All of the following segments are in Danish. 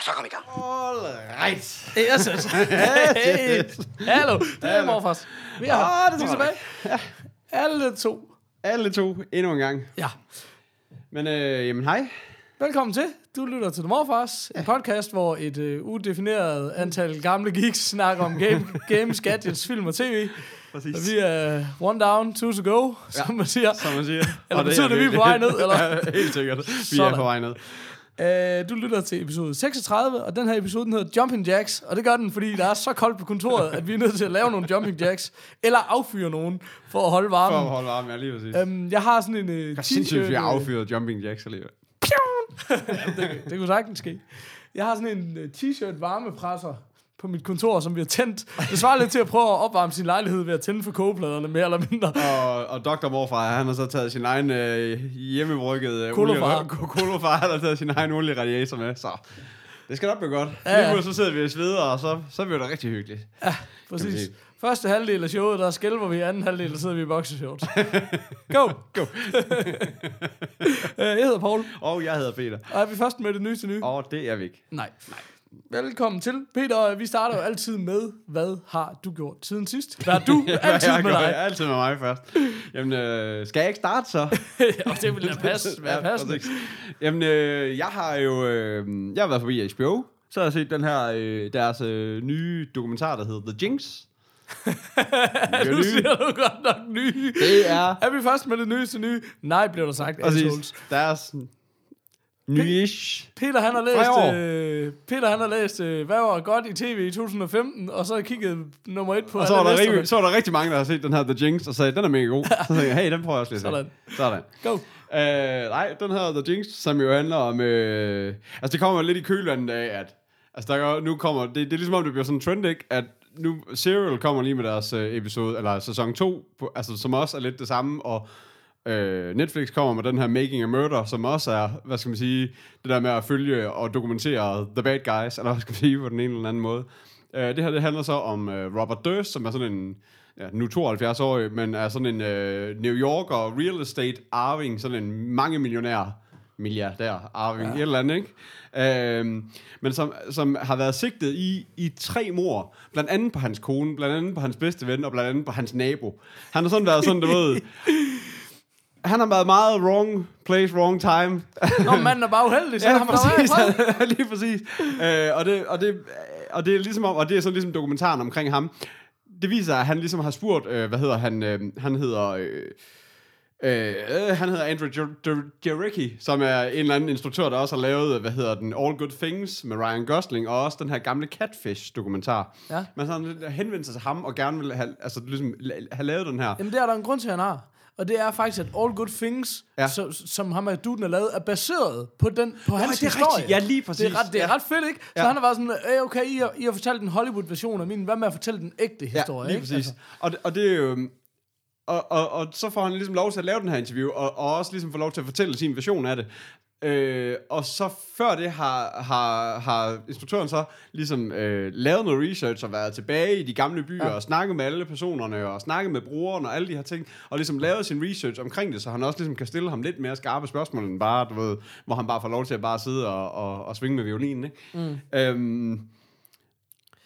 Os så komme i gang. Alright. Yes, yes. Hey. Hallo, det er morfars. Vi er her. det Vi er tilbage. Alle to. Alle to endnu en gang. Ja. Men øh, jamen hej. Velkommen til. Du lytter til The Morfars, en podcast, hvor et øh, udefineret antal gamle geeks snakker om game, games, gadgets, film og tv. Præcis. Og vi er one down, two to go, som man siger. Som man siger. Eller Og betyder det, vi er på vej ned, eller? ja, helt sikkert. Vi Sådan. er på vej ned. Uh, du lytter til episode 36, og den her episode den hedder Jumping Jacks, og det gør den, fordi der er så koldt på kontoret, at vi er nødt til at lave nogle Jumping Jacks, eller affyre nogen, for at holde For at varmen. holde varme, ja, lige præcis. Um, jeg har sådan en uh, Jeg t-shirt. har øh, affyret jumping jacks alligevel. det kunne sagtens ske. Jeg har sådan en uh, t-shirt varmepresser på mit kontor, som vi har tændt. Det svarer lidt til at prøve at opvarme sin lejlighed ved at tænde for kogepladerne, mere eller mindre. Og, og Dr. Morfar, han har så taget sin egen øh, hjemmebrygget øh, Kolofar. Kolofar, han har taget sin egen olieradiator med, så det skal nok blive godt. Ja, Ja, ja. Lige nu så sidder vi og sveder, og så, så bliver det rigtig hyggeligt. Præcis. sige. Første halvdel af showet, der skælver vi. Anden halvdel, der sidder vi i boxershorts. Go! Go. Øh, jeg hedder Paul, Og jeg hedder Peter. og er vi først med det nyeste nye? Og det er vi ikke. Nej. Nej. Velkommen til. Peter, vi starter jo altid med, hvad har du gjort siden sidst? Hvad har du altid med dig? Altid med mig først. Jamen, øh, skal jeg ikke starte så? og det vil da passe, være passende. præcis. Jamen, øh, jeg har jo øh, jeg har været forbi HBO. Så har jeg set den her, øh, deres øh, nye dokumentar, der hedder The Jinx. Det er Nu nye. siger du godt nok nye. Det er Er vi først med det nyeste nye? Nej, bliver der sagt. præcis deres nyish. Peter han har læst, øh, Peter han har læst, øh, hvad var godt i tv i 2015, og så har kigget nummer et på Og så var, der rigtig, så var der rigtig mange, der har set den her The Jinx, og sagde, den er mega god. Så tænkte jeg, hey, den prøver jeg også lige. Sådan. Sådan. Go. Øh, nej, den her The Jinx, som jo handler om... Øh, altså, det kommer lidt i kølvandet af, at... Altså, der er, nu kommer... Det, det er ligesom om, det bliver sådan en trend, ikke? At nu Serial kommer lige med deres øh, episode, eller sæson 2, på, altså, som også er lidt det samme, og øh, Netflix kommer med den her Making a Murder, som også er, hvad skal man sige, det der med at følge og dokumentere the bad guys, eller hvad skal man sige, på den ene eller anden måde. Øh, det her, det handler så om øh, Robert Durst, som er sådan en, ja, nu 72-årig, men er sådan en øh, New Yorker real estate arving, sådan en mange millionær milliardær arving, ja. et eller andet, ikke? Øhm, men som, som har været sigtet i, i tre mor, blandt andet på hans kone, blandt andet på hans bedste ven, og blandt andet på hans nabo. Han har sådan været sådan, du ved, han har været meget wrong place, wrong time. Nå, manden er bare uheldig, så ja, han præcis. fred. lige præcis. Øh, og, det, og, det, og det er ligesom om, og det er sådan ligesom dokumentaren omkring ham. Det viser, at han ligesom har spurgt, øh, hvad hedder han, øh, han hedder... Øh, Øh, øh, han hedder Andrew Jarecki, som er en eller anden instruktør, der også har lavet, hvad hedder den, All Good Things med Ryan Gosling, og også den her gamle Catfish-dokumentar. Ja. Men så han henvendt sig til ham, og gerne vil have, altså, ligesom, have lavet den her. Jamen, det er der en grund til, han har. Og det er faktisk, at All Good Things, ja. Så, som ham og duden har lavet, er baseret på, den, på hans det er historie. rigtigt. Ja, lige præcis. Det er ret, det er Ja. ret fedt, ikke? Så Ja. han har været sådan, øh, okay, I har, I har fortalt en Hollywood-version af min, hvad med at fortælle den ægte historie, ja, lige ikke? præcis. Altså. Og, det, og det er jo... Og, og, og så får han ligesom lov til at lave den her interview, og, og også ligesom få lov til at fortælle sin version af det. Øh, og så før det har, har, har instruktøren så ligesom øh, lavet noget research og været tilbage i de gamle byer ja. og snakket med alle personerne og snakket med brugeren og alle de her ting, og ligesom lavet sin research omkring det, så han også ligesom kan stille ham lidt mere skarpe spørgsmål end bare, du ved, hvor han bare får lov til at bare sidde og, og, og svinge med violinen, ikke? Mm. Øhm,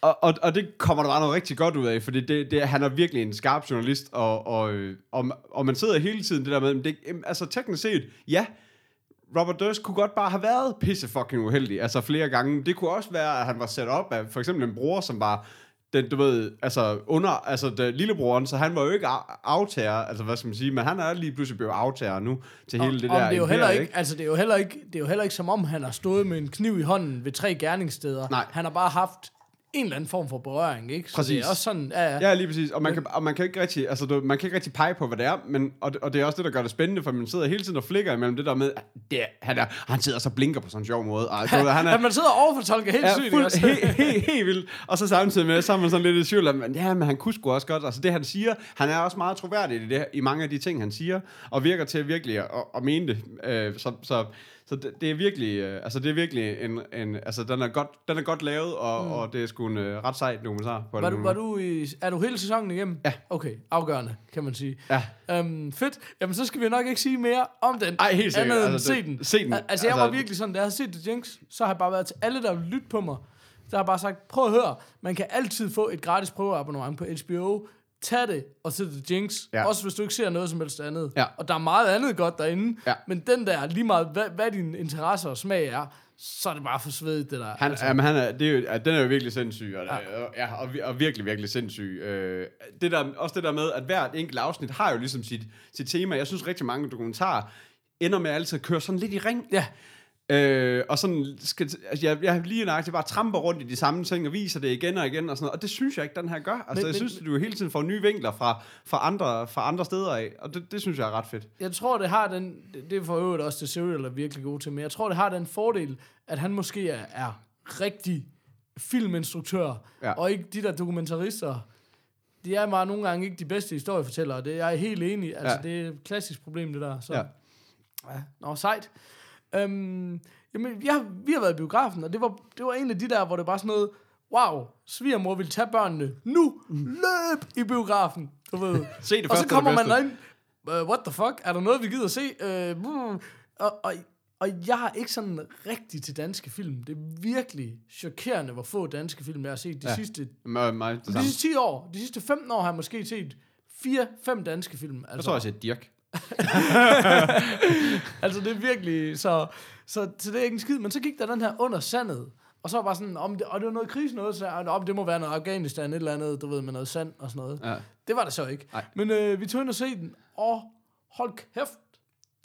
og, og, og det kommer der bare noget rigtig godt ud af, fordi det, det, han er virkelig en skarp journalist, og, og, og, og man sidder hele tiden det der med, det, altså teknisk set, ja, Robert Durst kunne godt bare have været pisse fucking uheldig, altså flere gange. Det kunne også være, at han var sat op af for eksempel en bror, som var den, du ved, altså under, altså det, lillebroren, så han var jo ikke af- aftager, altså hvad skal man sige, men han er lige pludselig blevet aftager nu til hele det Om der det er jo heller ikke, altså det er jo heller ikke, det er jo heller ikke som om han har stået med en kniv i hånden ved tre gerningssteder. Nej. Han har bare haft en eller anden form for berøring, ikke? Så det Præcis. er også sådan, ja, ja. Ja, lige præcis. Og man kan, og man kan ikke rigtig, altså, du, man kan ikke rigtig pege på, hvad det er, men, og, det, og det er også det, der gør det spændende, for man sidder hele tiden og flikker imellem det der med, at det, han, er, han sidder og så blinker på sådan en sjov måde. Og, du, han er, At man sidder og overfortolker helt Ja, sygt, fuld, også? helt, helt, helt vildt. Og så samtidig med, så er man sådan lidt i tvivl om, at ja, men han kunne sgu også godt. Altså det, han siger, han er også meget troværdig i, det, i mange af de ting, han siger, og virker til virkelig at, at mene det. Øh, så, så, så det, det, er virkelig, øh, altså det er virkelig en, en altså den er godt, den er godt lavet, og, mm. og det er sgu en øh, ret sejt dokumentar. På Var du, var du i, er du hele sæsonen igennem? Ja. Okay, afgørende, kan man sige. Ja. Øhm, fedt. Jamen, så skal vi nok ikke sige mere om den. Ej, helt sikkert. Andet Altså, se det- den. se den. Al- Altså, jeg Altså- var virkelig sådan, da jeg havde set The Jinx, så har jeg bare været til alle, der lytte på mig. Der har bare sagt, prøv at høre, man kan altid få et gratis prøveabonnement på HBO. Tag det og se The Jinx. Ja. Også hvis du ikke ser noget som helst andet. Ja. Og der er meget andet godt derinde. Ja. Men den der, lige meget hvad, hvad din interesse og smag er, så er det bare for svedigt, det der. Han, altså. jamen, han er, det er jo, ja, den er jo virkelig sindssyg, og, ja. og, ja, og, og virkelig, virkelig sindssyg. Øh, det der, også det der med, at hvert enkelt afsnit har jo ligesom sit, sit tema. Jeg synes rigtig mange dokumentarer ender med altid at køre sådan lidt i ring. Ja, Øh, og sådan skal, altså jeg, jeg lige nøjagtigt bare tramper rundt i de samme ting og viser det igen og igen og sådan noget. Og det synes jeg ikke, den her gør. Altså, Men- jeg men- synes, at du hele tiden får nye vinkler fra, fra, andre, fra andre steder af. Og det, det synes jeg er ret fedt. jeg tror, det har den, det- er for øvrigt også det Serial er virkelig god til, men jeg tror, det har den fordel, at han måske er, er rigtig filminstruktør, Ja. og ikke de der dokumentarister. De er bare nogle gange ikke de bedste historiefortællere, det er jeg helt enig. Altså, ja. det er et klassisk problem, det der. Så. Ja. ja. Nå, sejt. Øhm, jamen, jeg, vi har været i biografen, og det var, det var en af de der, hvor det bare sådan noget, wow, svigermor vil tage børnene nu, løb i biografen, du ved. Se det og så kommer man derind, uh, what the fuck, er der noget, vi gider at se? Uh, og, og, og jeg har ikke sådan rigtig til danske film. Det er virkelig chokerende, hvor få danske film jeg har set de, Ja. sidste, mig, det de sidste 10 år. De sidste 15 år har jeg måske set 4-5 danske film. Jeg Altså, tror, jeg siger Dirk. altså det er virkelig, så, så, så det er ikke en skid. Men så gik der den her under sandet, og så var bare sådan, om det, og det var noget krise noget, så om det må være noget Afghanistan, et eller andet, du ved, med noget sand og sådan noget. Ja. Det var det så ikke. Nej. Men øh, vi tog ind og se den, og hold kæft,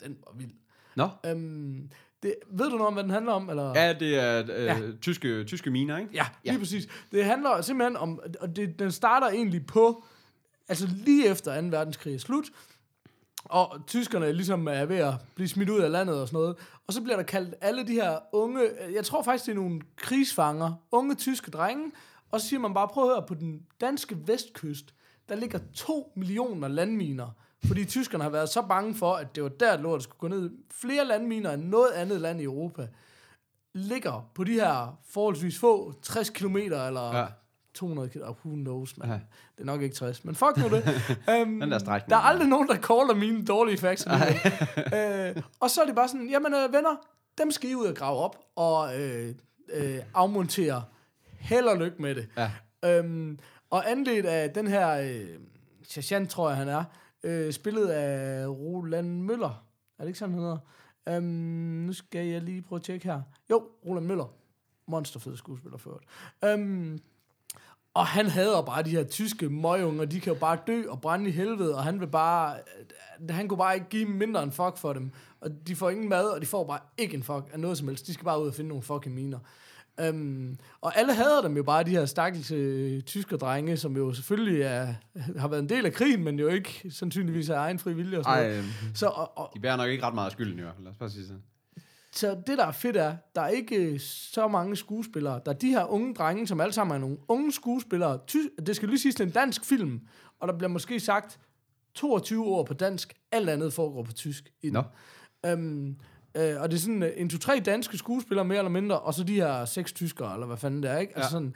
den var vild. Nå. Øhm, det, ved du noget om, hvad den handler om? Eller? Ja, det er øh, Ja. tyske, tyske miner, ikke? Ja, lige ja. præcis. Det handler simpelthen om, og det, den starter egentlig på, altså lige efter 2. verdenskrig er slut, og tyskerne ligesom er ved at blive smidt ud af landet og sådan noget. Og så bliver der kaldt alle de her unge, jeg tror faktisk, det er nogle krigsfanger, unge tyske drenge, og så siger man bare, prøv at høre, på den danske vestkyst, der ligger to millioner landminer, fordi tyskerne har været så bange for, at det var der, lortet skulle gå ned. Flere landminer end noget andet land i Europa ligger på de her forholdsvis få 60 km eller Ja ja. 200 km, who knows, man. Ja. Det er nok ikke 60, men fuck nu det. um, Den der strækning. Der er aldrig nogen, der caller mine dårlige facts. øh, og så er det bare sådan, jamen øh, venner, dem skal I ud og grave op og øh, øh, afmontere. Held og lykke med det. Ja. Øhm, og anledt af den her øh, sergeant, tror jeg han er, øh, spillet af Roland Møller. Er det ikke sådan, han hedder? Øhm, nu skal jeg lige prøve at tjekke her. Jo, Roland Møller. Monsterfed skuespiller øvrigt. Øhm, og han hader bare de her tyske møgunger, de kan jo bare dø og brænde i helvede, og han vil bare, han kunne bare ikke give mindre en fuck for dem. Og de får ingen mad, og de får bare ikke en fuck af noget som helst. De skal bare ud og finde nogle fucking miner. Um, og alle hader dem jo bare, de her stakkels øh, tyske drenge, som jo selvfølgelig er, har været en del af krigen, men jo ikke sandsynligvis af egen fri vilje og sådan Ej, noget. øh, Så, og, og, de bærer nok ikke ret meget af skylden fald. Lad os bare sige sådan. Så det, der er fedt, er, der er ikke øh, så mange skuespillere. Der er de her unge drenge, som alle sammen er nogle unge skuespillere. Ty- det skal lige siges, det er en dansk film, og der bliver måske sagt 22 ord på dansk. Alt andet foregår på tysk. I den. Nå. Øhm, øh, og det er sådan øh, en, to-tre danske skuespillere, mere eller mindre, og så de her seks tyskere, eller hvad fanden det er, ikke? Altså Ja. sådan,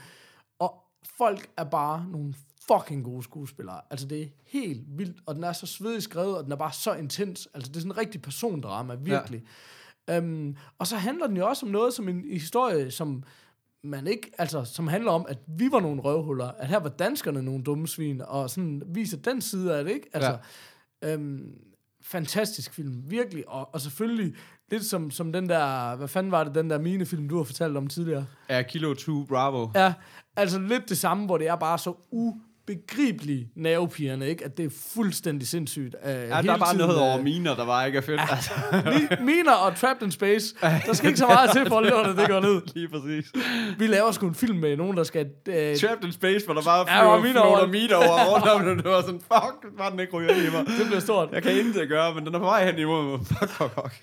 og folk er bare nogle fucking gode skuespillere. Altså, det er helt vildt, og den er så svedig skrevet, og den er bare så intens. Altså, det er sådan en rigtig persondrama, virkelig. Ja. Øhm, og så handler den jo også om noget som en historie, som man ikke, altså, som handler om, at vi var nogle røvhuller, at her var danskerne nogle dumme svin, og sådan viser den side af det, ikke? Altså, ja. øhm, fantastisk film, virkelig, og, og selvfølgelig lidt som, som den der, hvad fanden var det, den der minefilm, du har fortalt om tidligere? Ja, Kilo 2 Bravo. Ja, altså lidt det samme, hvor det er bare så ubegribeligt nervepirrende, ikke? At det er fuldstændig sindssygt. Uh, Ja, der er bare noget over miner, der bare ikke er fedt. Altså, Miner og Trapped in Space. Der skal ikke så meget til, for at det går ned. lige præcis. Vi laver sgu en film med nogen, der skal... Uh, Trapped in Space, hvor der bare Ja, flyver miner floater over- miner over rundt om det. Det var sådan, fuck, bare den ikke ryger i mig. det bliver stort. Jeg kan intet gøre, men den er på vej hen imod mig. Fuck, fuck, fuck.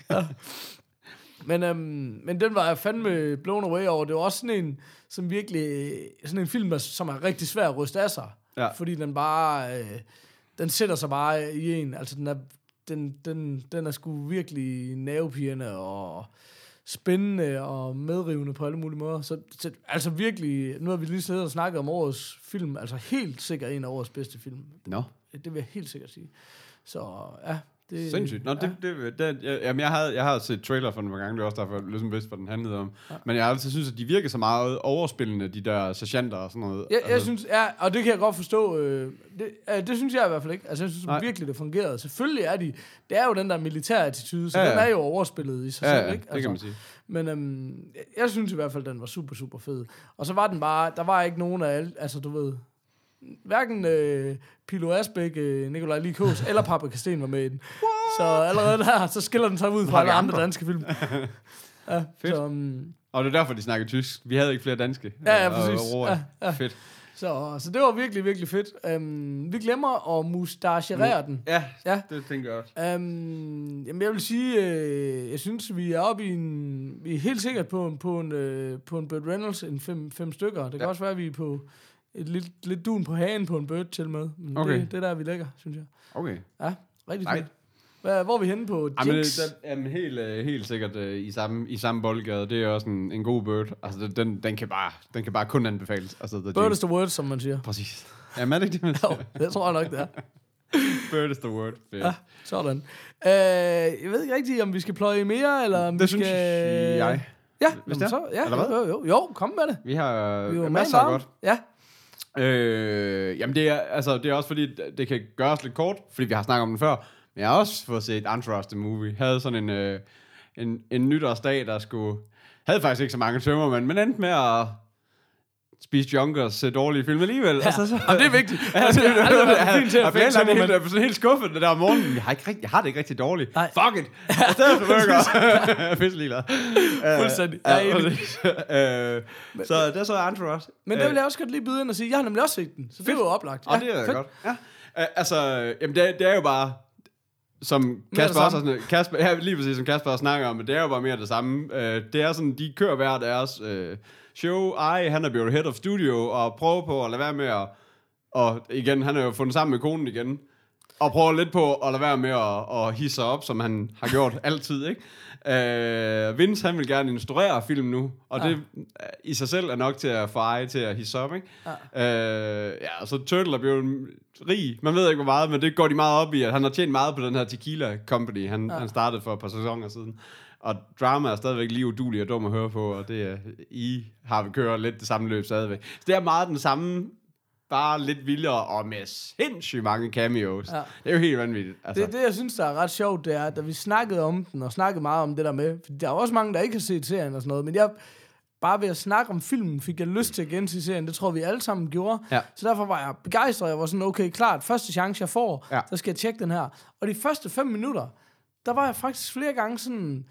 Men, øhm, men den var jeg fandme blown away over. Det var også sådan en, som virkelig, sådan en film, der- som er rigtig svær at ryste af sig. Ja. Fordi den bare, øh, den sætter sig bare i en. Altså den er, den, den, den er sgu virkelig nervepirrende og spændende og medrivende på alle mulige måder. Så, så altså virkelig, nu har vi lige siddet og snakket om årets film, altså helt sikkert en af årets bedste film. Nå, Det vil jeg helt sikkert sige. Så ja, det... sindssygt. Nå, ja. det, det, det, jeg, jamen, jeg, havde, jeg har set trailer for den gange, det er også derfor, jeg ligesom vidste, hvad den handlede om. Ja. Men jeg altid synes, at de virker så meget overspillende, de der sergeanter og sådan noget. Jeg, jeg Altså, synes, ja, og det kan jeg godt forstå. Øh, det, øh, det synes jeg i hvert fald ikke. Altså, jeg synes Nej. virkelig, det fungerede. Selvfølgelig er de... Det er jo den der militære attitude, så Ja, ja, ja. den er jo overspillet i sig Ja, selv, ja, ikke? Altså, det kan man sige. Men øhm, jeg, jeg synes i hvert fald, den var super, super fed. Og så var den bare... Der var ikke nogen af alle... Altså, du ved... Hverken øh, Pilo Asbæk, øh, Nikolaj Likos eller Papa Kasten var med i den. Så allerede der, så skiller den sig ud fra alle andre danske film. Ja, Fedt. så, um, Og det er derfor, de snakker tysk. Vi havde ikke flere danske. Ja, ja, præcis. Og, og, Ja, ja. Fedt. så, så det var virkelig, virkelig fedt. Um, vi glemmer at mustacherere den. Ja, Ja. det tænker jeg også. Um, jamen jeg vil sige, øh, jeg synes, vi er oppe i en... Vi er helt sikkert på, en- på, en, øh, på en Burt Reynolds, en fem, fem stykker. Det kan Ja. også være, at vi er på et lidt, lidt dun på hagen på en Burt til med. Men Okay. det, det er der, vi ligger, synes jeg. Okay. Ja, rigtig fedt. Hvad, hvor er vi henne på Jamen, Jinx? det, den, jamen helt, øh, helt sikkert øh, i samme, i samme boldgade. Det er også en, en god bird. Altså, den- den, kan bare, den kan bare kun anbefales. Altså, the Bird Jinx. is the word, som man siger. Præcis. Jamen, er det ikke det, man Jo, siger? det tror jeg nok, det er. Bird is the word. Fedt. Ja, sådan. Uh, jeg ved ikke rigtigt, om vi skal pløje mere, eller om Det vi synes skal... jeg. Ja, Hvis jamen, det er. så, ja Eller hvad? jo, jo, jo, kom med det. Vi har Vi jo øh, masser af godt. Ja, Øh, jamen, det er, altså, det er også fordi, det kan gøres lidt kort, fordi vi har snakket om den før. Men jeg har også fået set Entourage the Movie. Havde sådan en, øh, en, en nytårsdag, der skulle... Havde faktisk ikke så mange tømmermænd, men endte med at spise junker og se dårlige film alligevel. Ja. Altså, så, Jamen, det er vigtigt. Altså, det, har aldrig været fint til at finde sådan helt, sådan helt skuffet det der om morgenen. Jeg har, ikke rigtig, jeg har det ikke rigtig dårligt. Nej. Fuck it. I stedet for burger. Fisk ligeglad. Fuldstændig. Ja, Jeg er øh, så så Entourage. Men det vil jeg også godt lige byde ind og sige, jeg har nemlig også set den, så det var jo oplagt. Ja, det er godt. Ja. Uh, altså, jamen det, er- det er jo bare, som Kasper også sådan, Kasper, ja, lige præcis som Kasper snakker om, det er jo bare mere det samme. Uh, det er sådan, de kører hver deres uh, show. Ej, han er blevet head of studio, og prøver på at lade være med at, og igen, han er jo fundet sammen med konen igen, og prøver lidt på at lade være med at, at hisse sig op, som han har gjort altid, ikke? Uh, Vince, han vil gerne instruere film nu, og Ja. det uh, i sig selv er nok til at få ej til at hisse op, ikke? Ja. Uh, ja, så Turtle er blevet rig. Man ved ikke, hvor meget, men det går de meget op i, at han har tjent meget på den her Tequila Company, han, ja. han startede for et par sæsoner siden. Og drama er stadigvæk lige udulig og dum at høre på, og det er, I har vi kørt lidt det samme løb stadigvæk. Så det er meget den samme, bare lidt vildere og med sindssygt mange cameos. Ja. Det er jo helt vanvittigt. Altså. Det, det, jeg synes, der er ret sjovt, det er, da vi snakkede om den, og snakkede meget om det der med, for der er også mange, der ikke har set serien og sådan noget, men jeg, bare ved at snakke om filmen, fik jeg lyst til at gense serien. Det tror vi alle sammen gjorde. Ja. Så derfor var jeg begejstret. Jeg var sådan, okay, klart, første chance, jeg får, Ja. så skal jeg tjekke den her. Og de første fem minutter, der var jeg faktisk flere gange sådan,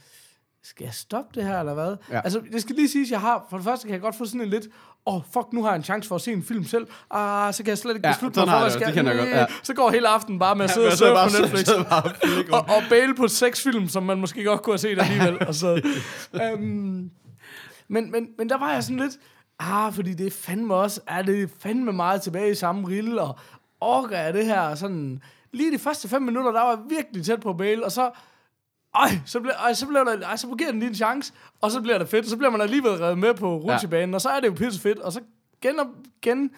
skal jeg stoppe det her, eller hvad? Ja. Altså, det skal lige siges, jeg har, for det første kan jeg godt få sådan en lidt, åh, oh, fuck, nu har jeg en chance for at se en film selv. Ah, så kan jeg slet ikke Ja, beslutte sådan mig for, hvad skal. Det kender jeg godt, ja. Så går hele aftenen bare med at sidde Ja, og jeg på Netflix. og, og bale på seks film, som man måske godt kunne have set alligevel. og så, øhm, men, men, men der var jeg sådan lidt, ah, fordi det er fandme også, er det fandme meget tilbage i samme rille, og orker jeg det her sådan, lige de første fem minutter, der var jeg virkelig tæt på at bale, og så, ej, så, blev, ej, så, blev der, ej, så giver den lige en chance, og så bliver det fedt, så bliver man alligevel reddet med på rutsjebanen, ja. og så er det jo pisse fedt, og så gen, gen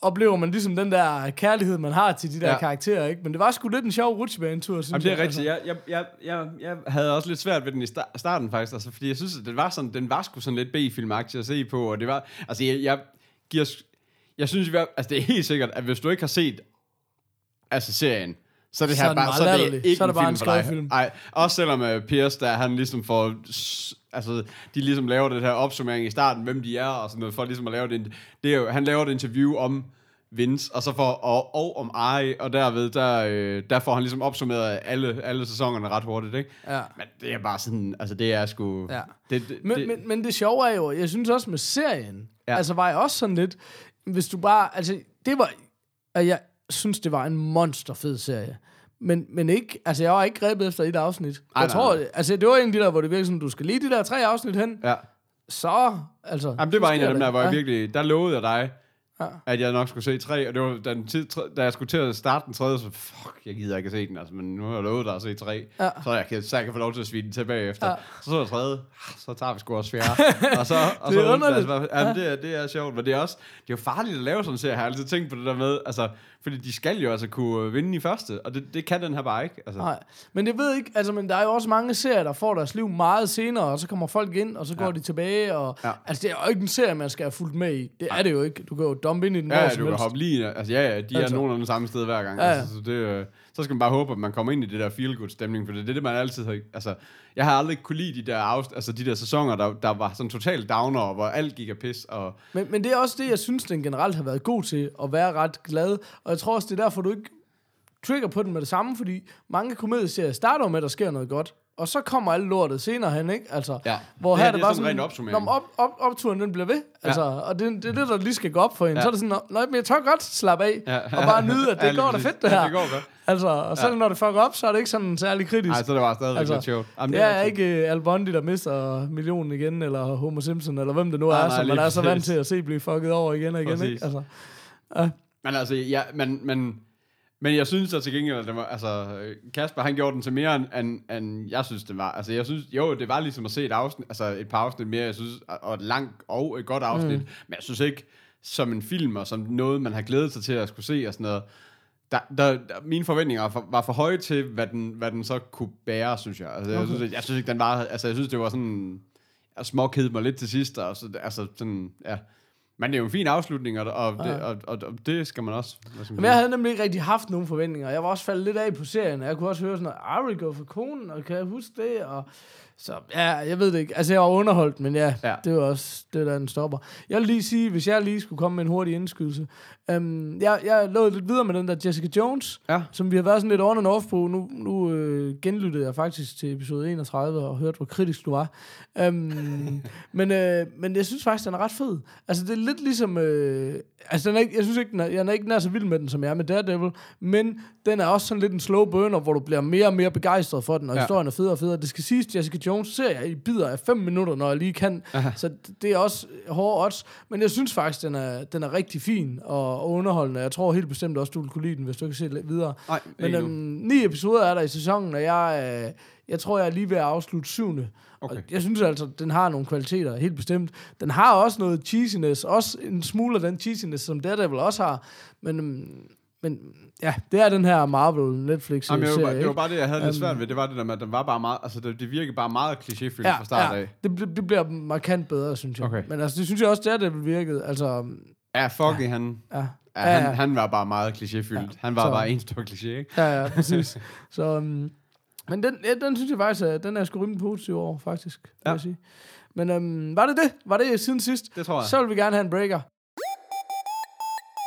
oplever man ligesom den der kærlighed, man har til de der ja. Karakterer, ikke? Men det var sgu lidt en sjov rutsjebanetur, synes Jamen, det er jeg, altså. rigtigt. Jeg, jeg, jeg, jeg, jeg havde også lidt svært ved den i sta- starten, faktisk. Altså, fordi jeg synes, at det var sådan, den var sgu sådan lidt B-filmagtig at se på. Og det var, altså, jeg, jeg giver, jeg synes, altså, det er helt sikkert, at hvis du ikke har set altså, serien, så er det Så her er den bare, så er det ikke Så er det bare en film for dig. skadefilm. Ej, også selvom uh, Pierce, der han ligesom får, altså, de ligesom laver det her opsummering i starten, hvem de er og sådan noget, for ligesom at lave det, det er jo, han laver et interview om, Vince, og så for, og, og om Ari, og derved, der, øh, der får han ligesom opsummeret alle, alle sæsonerne ret hurtigt, ikke? Ja. Men det er bare sådan, altså det er sgu... Ja. Det, det, Men, det, men, men det sjove er jo, jeg synes også med serien, Ja. ja. altså var jeg også sådan lidt, hvis du bare, altså det var, og jeg synes, det var en monsterfed serie. Men, men ikke, altså jeg var ikke grebet efter et afsnit. Ej, jeg nej, tror, nej. altså det var en af de der, hvor det virkelig sådan, du skal lige de der tre afsnit hen, ja. så, altså. Jamen, det var en af dem der, hvor jeg virkelig, der lovede jeg dig, Ja. at jeg nok skulle se tre, og det var den tid, da jeg skulle til at starte den tredje, så fuck, jeg gider ikke at se den, altså, men nu har jeg lovet dig at se tre, Ja. så, jeg kan, så jeg kan få lov til at svine den tilbage efter. Ja. Så så jeg tredje, ah, så tager vi sgu også fjerde. og så, og Det er så, underligt. Altså, ja. det, er, det er sjovt, men det er også, det er jo farligt at lave sådan en serie, har jeg altid tænkt på det der med, altså, fordi de skal jo altså kunne vinde i første, og det, det kan den her bare ikke. Altså. Nej, men jeg ved ikke, altså, men der er jo også mange serier, der får deres liv meget senere, og så kommer folk ind, og så går Ja. de tilbage, og Ja. altså, det er jo ikke en serie, man skal have fulgt med i. Det er det jo ikke. Du kan jo dumpe ind i den Ja, ja, du kan helst. hoppe lige, altså ja, ja, de Altså. er nogenlunde samme sted hver gang. Ja, ja. Altså, så, det, øh, så skal man bare håbe, at man kommer ind i det der feel-good stemning, for det er det, man altid har, altså, jeg har aldrig kunne lide de der, afst, altså, de der sæsoner, der, der var sådan totalt downer, hvor alt gik af pis, og Men, men det er også det, jeg synes, den generelt har været god til, at være ret glad. Og jeg tror også, det er derfor, du ikke trigger på den med det samme, fordi mange komedieserier starter med, at der sker noget godt. Og så kommer alle lortet senere hen, ikke? Altså, Ja. Hvor Det her her, er det det er bare sådan sådan. Når op, op, opturen den bliver ved. Altså, og det, det er det, der lige skal gå op for en. Ja. Ja. Så er det sådan, "Nå, nej, men jeg tør godt slappe af, Ja. og bare nyde, at Ja, det lige går da fedt, det Ja, her. det går godt. Altså, og selv Ja. når det fucker op, så er det ikke sådan særlig kritisk. nej, så er det bare stadigvæk Altså, lidt sjovt. Jamen, det er rigtigt. ikke uh, Al Bundy, der mister millionen igen, eller Homer Simpson, eller hvem det nu Nej, er, nej, som man er så vant til at se blive fucket over igen og igen. Præcis. Ikke? Altså, Men altså, ja, men, men, men jeg synes så til gengæld, at det var, altså, Kasper, han gjorde den til mere, end, end, end jeg synes, det var. Altså, jeg synes, jo, det var ligesom at se et afsnit, altså et par afsnit mere, jeg synes, og et langt og et godt afsnit, mm. men jeg synes ikke, som en film, og som noget, man har glædet sig til at skulle se, og sådan noget, der, der, der, mine forventninger var for, var for høje til, hvad den, hvad den så kunne bære, synes jeg. Altså, jeg, synes, jeg synes ikke, den var, altså, jeg synes, det var sådan, jeg småkedede mig lidt til sidst, og så, altså, sådan, ja. Men det er jo en fin afslutning, og, og, det, og, og, og det skal man også. Men jeg havde nemlig ikke rigtig haft nogen forventninger. Jeg var også faldet lidt af på serien. Jeg kunne også høre sådan noget, Ari går for konen, og kan jeg huske det? Og så ja, jeg ved det ikke. Altså, jeg var underholdt, men ja, Ja. det var også det, der er en stopper. Jeg vil lige sige, hvis jeg lige skulle komme med en hurtig indskydelse. Um, jeg, jeg lå lidt videre med den der Jessica Jones, Ja. som vi har været sådan lidt on and off på. Nu, nu øh, genlyttede jeg faktisk til episode 31 og hørte, hvor kritisk du var. Um, men, øh, men jeg synes faktisk, den er ret fed. Altså, det er lidt ligesom... Øh, altså, den er ikke, jeg synes ikke, den er, jeg er ikke nær så vild med den, som jeg er med Daredevil, men den er også sådan lidt en slow burner, hvor du bliver mere og mere begejstret for den, og ja. historien er federe og federe. Det skal siges, Jessica Jones ser jeg i bidder af 5 minutter, når jeg lige kan. Aha. Så det er også hårde odds. Men jeg synes faktisk, den er, den er rigtig fin og, og underholdende. Jeg tror helt bestemt også, du vil kunne lide den, hvis du ikke kan se lidt videre. Nej, Men øhm, ni episoder er der i sæsonen, og jeg, øh, jeg tror, jeg er lige ved at afslutte syvende. Okay. Og jeg synes altså, den har nogle kvaliteter, helt bestemt. Den har også noget cheesiness, også en smule af den cheesiness, som Daredevil også har. Men, øhm, men ja, det er den her Marvel Netflix Jamen, jeg, var, serie, det var bare det, jeg havde lidt Øhm, svært ved. Det var det der med, at den var bare meget, altså det, det virkede bare meget klichéfyldt ja, fra start ja, af. det, det bliver markant bedre, synes jeg. Okay. Men altså, det synes jeg også, Daredevil virkede. Altså, Ja, fuck ja. han, ja. ja, Ja, han, ja. han var bare meget klichéfyldt. Ja, han var så- bare en stor kliché, ikke? Ja, ja, præcis. så, um, men den, ja, den synes jeg faktisk, at den er sgu rimelig positiv over, faktisk. Vil Ja. jeg sige. Men um, var det det? Var det siden sidst? Det tror jeg. Så vil vi gerne have en breaker.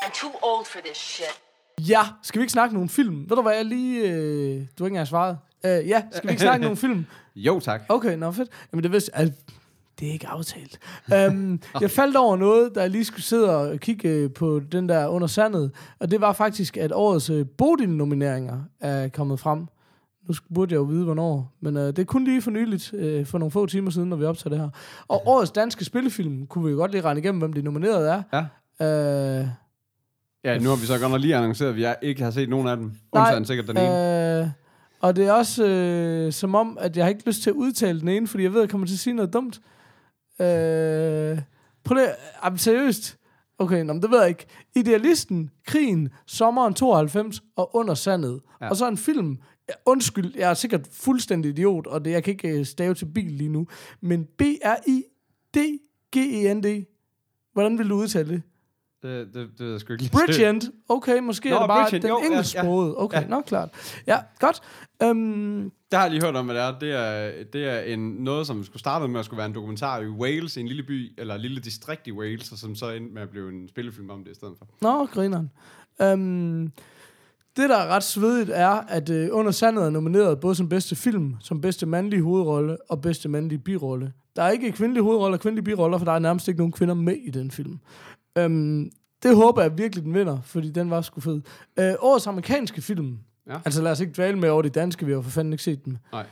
I'm too old for this shit. Ja, skal vi ikke snakke nogle film? Ved du hvad, jeg lige... Øh, du har ikke engang svaret. Uh, ja, skal vi ikke snakke nogle film? Jo, tak. Okay, nå fedt. Jamen det vidste al- det er ikke aftalt. Um, jeg faldt over noget, da jeg lige skulle sidde og kigge øh, på den der under sandet, og det var faktisk, at årets uh, Bodil-nomineringer er kommet frem. Nu burde jeg jo vide, hvornår, men uh, det er kun lige for nyligt, uh, for nogle få timer siden, når vi optager det her. Og årets danske spillefilm, kunne vi jo godt lige regne igennem, hvem de nominerede er. Ja. Uh, Ja, nu har vi så godt nok lige annonceret, at vi ikke har set nogen af dem. Undtagen sikkert den ene. Øh, og det er også øh, som om, at jeg har ikke lyst til at udtale den ene, fordi jeg ved, at jeg kommer til at sige noget dumt. Øh, prøv lige, jamen, seriøst. Okay, nå, men det ved jeg ikke. Idealisten, Krigen, Sommeren 92 og Under Sandet. Ja. Og så en film. Undskyld, jeg er sikkert fuldstændig idiot, og det, jeg kan ikke øh, stave til bil lige nu. Men B-R-I-D-G-E-N-D. E Hvordan vil du udtale det? Det, det, det ved jeg sgu ikke lige. Bridgend. Okay, måske Nå, er det bare Bridgend, den jo, ja, engelsksprogede. Okay, ja. nok klart. Ja, godt. Um, Det har jeg lige hørt om, hvad det er. Det er, det er en, noget, som skulle starte med at skulle være en dokumentar i Wales, en lille by, eller en lille distrikt i Wales, og som så endte med at blive en spillefilm om det i stedet for. Nå, grineren. Um, det, der er ret svedigt, er, at uh, Under Sandet er nomineret både som bedste film, som bedste mandlige hovedrolle og bedste mandlige birolle. Der er ikke kvindelige hovedroller og kvindelige biroller, for der er nærmest ikke nogen kvinder med i den film. Um, det håber jeg virkelig, den vinder, fordi den var sgu fed. Uh, årets amerikanske film. Ja. Altså lad os ikke dvæle med over de danske, vi har for fanden ikke set dem. Nej.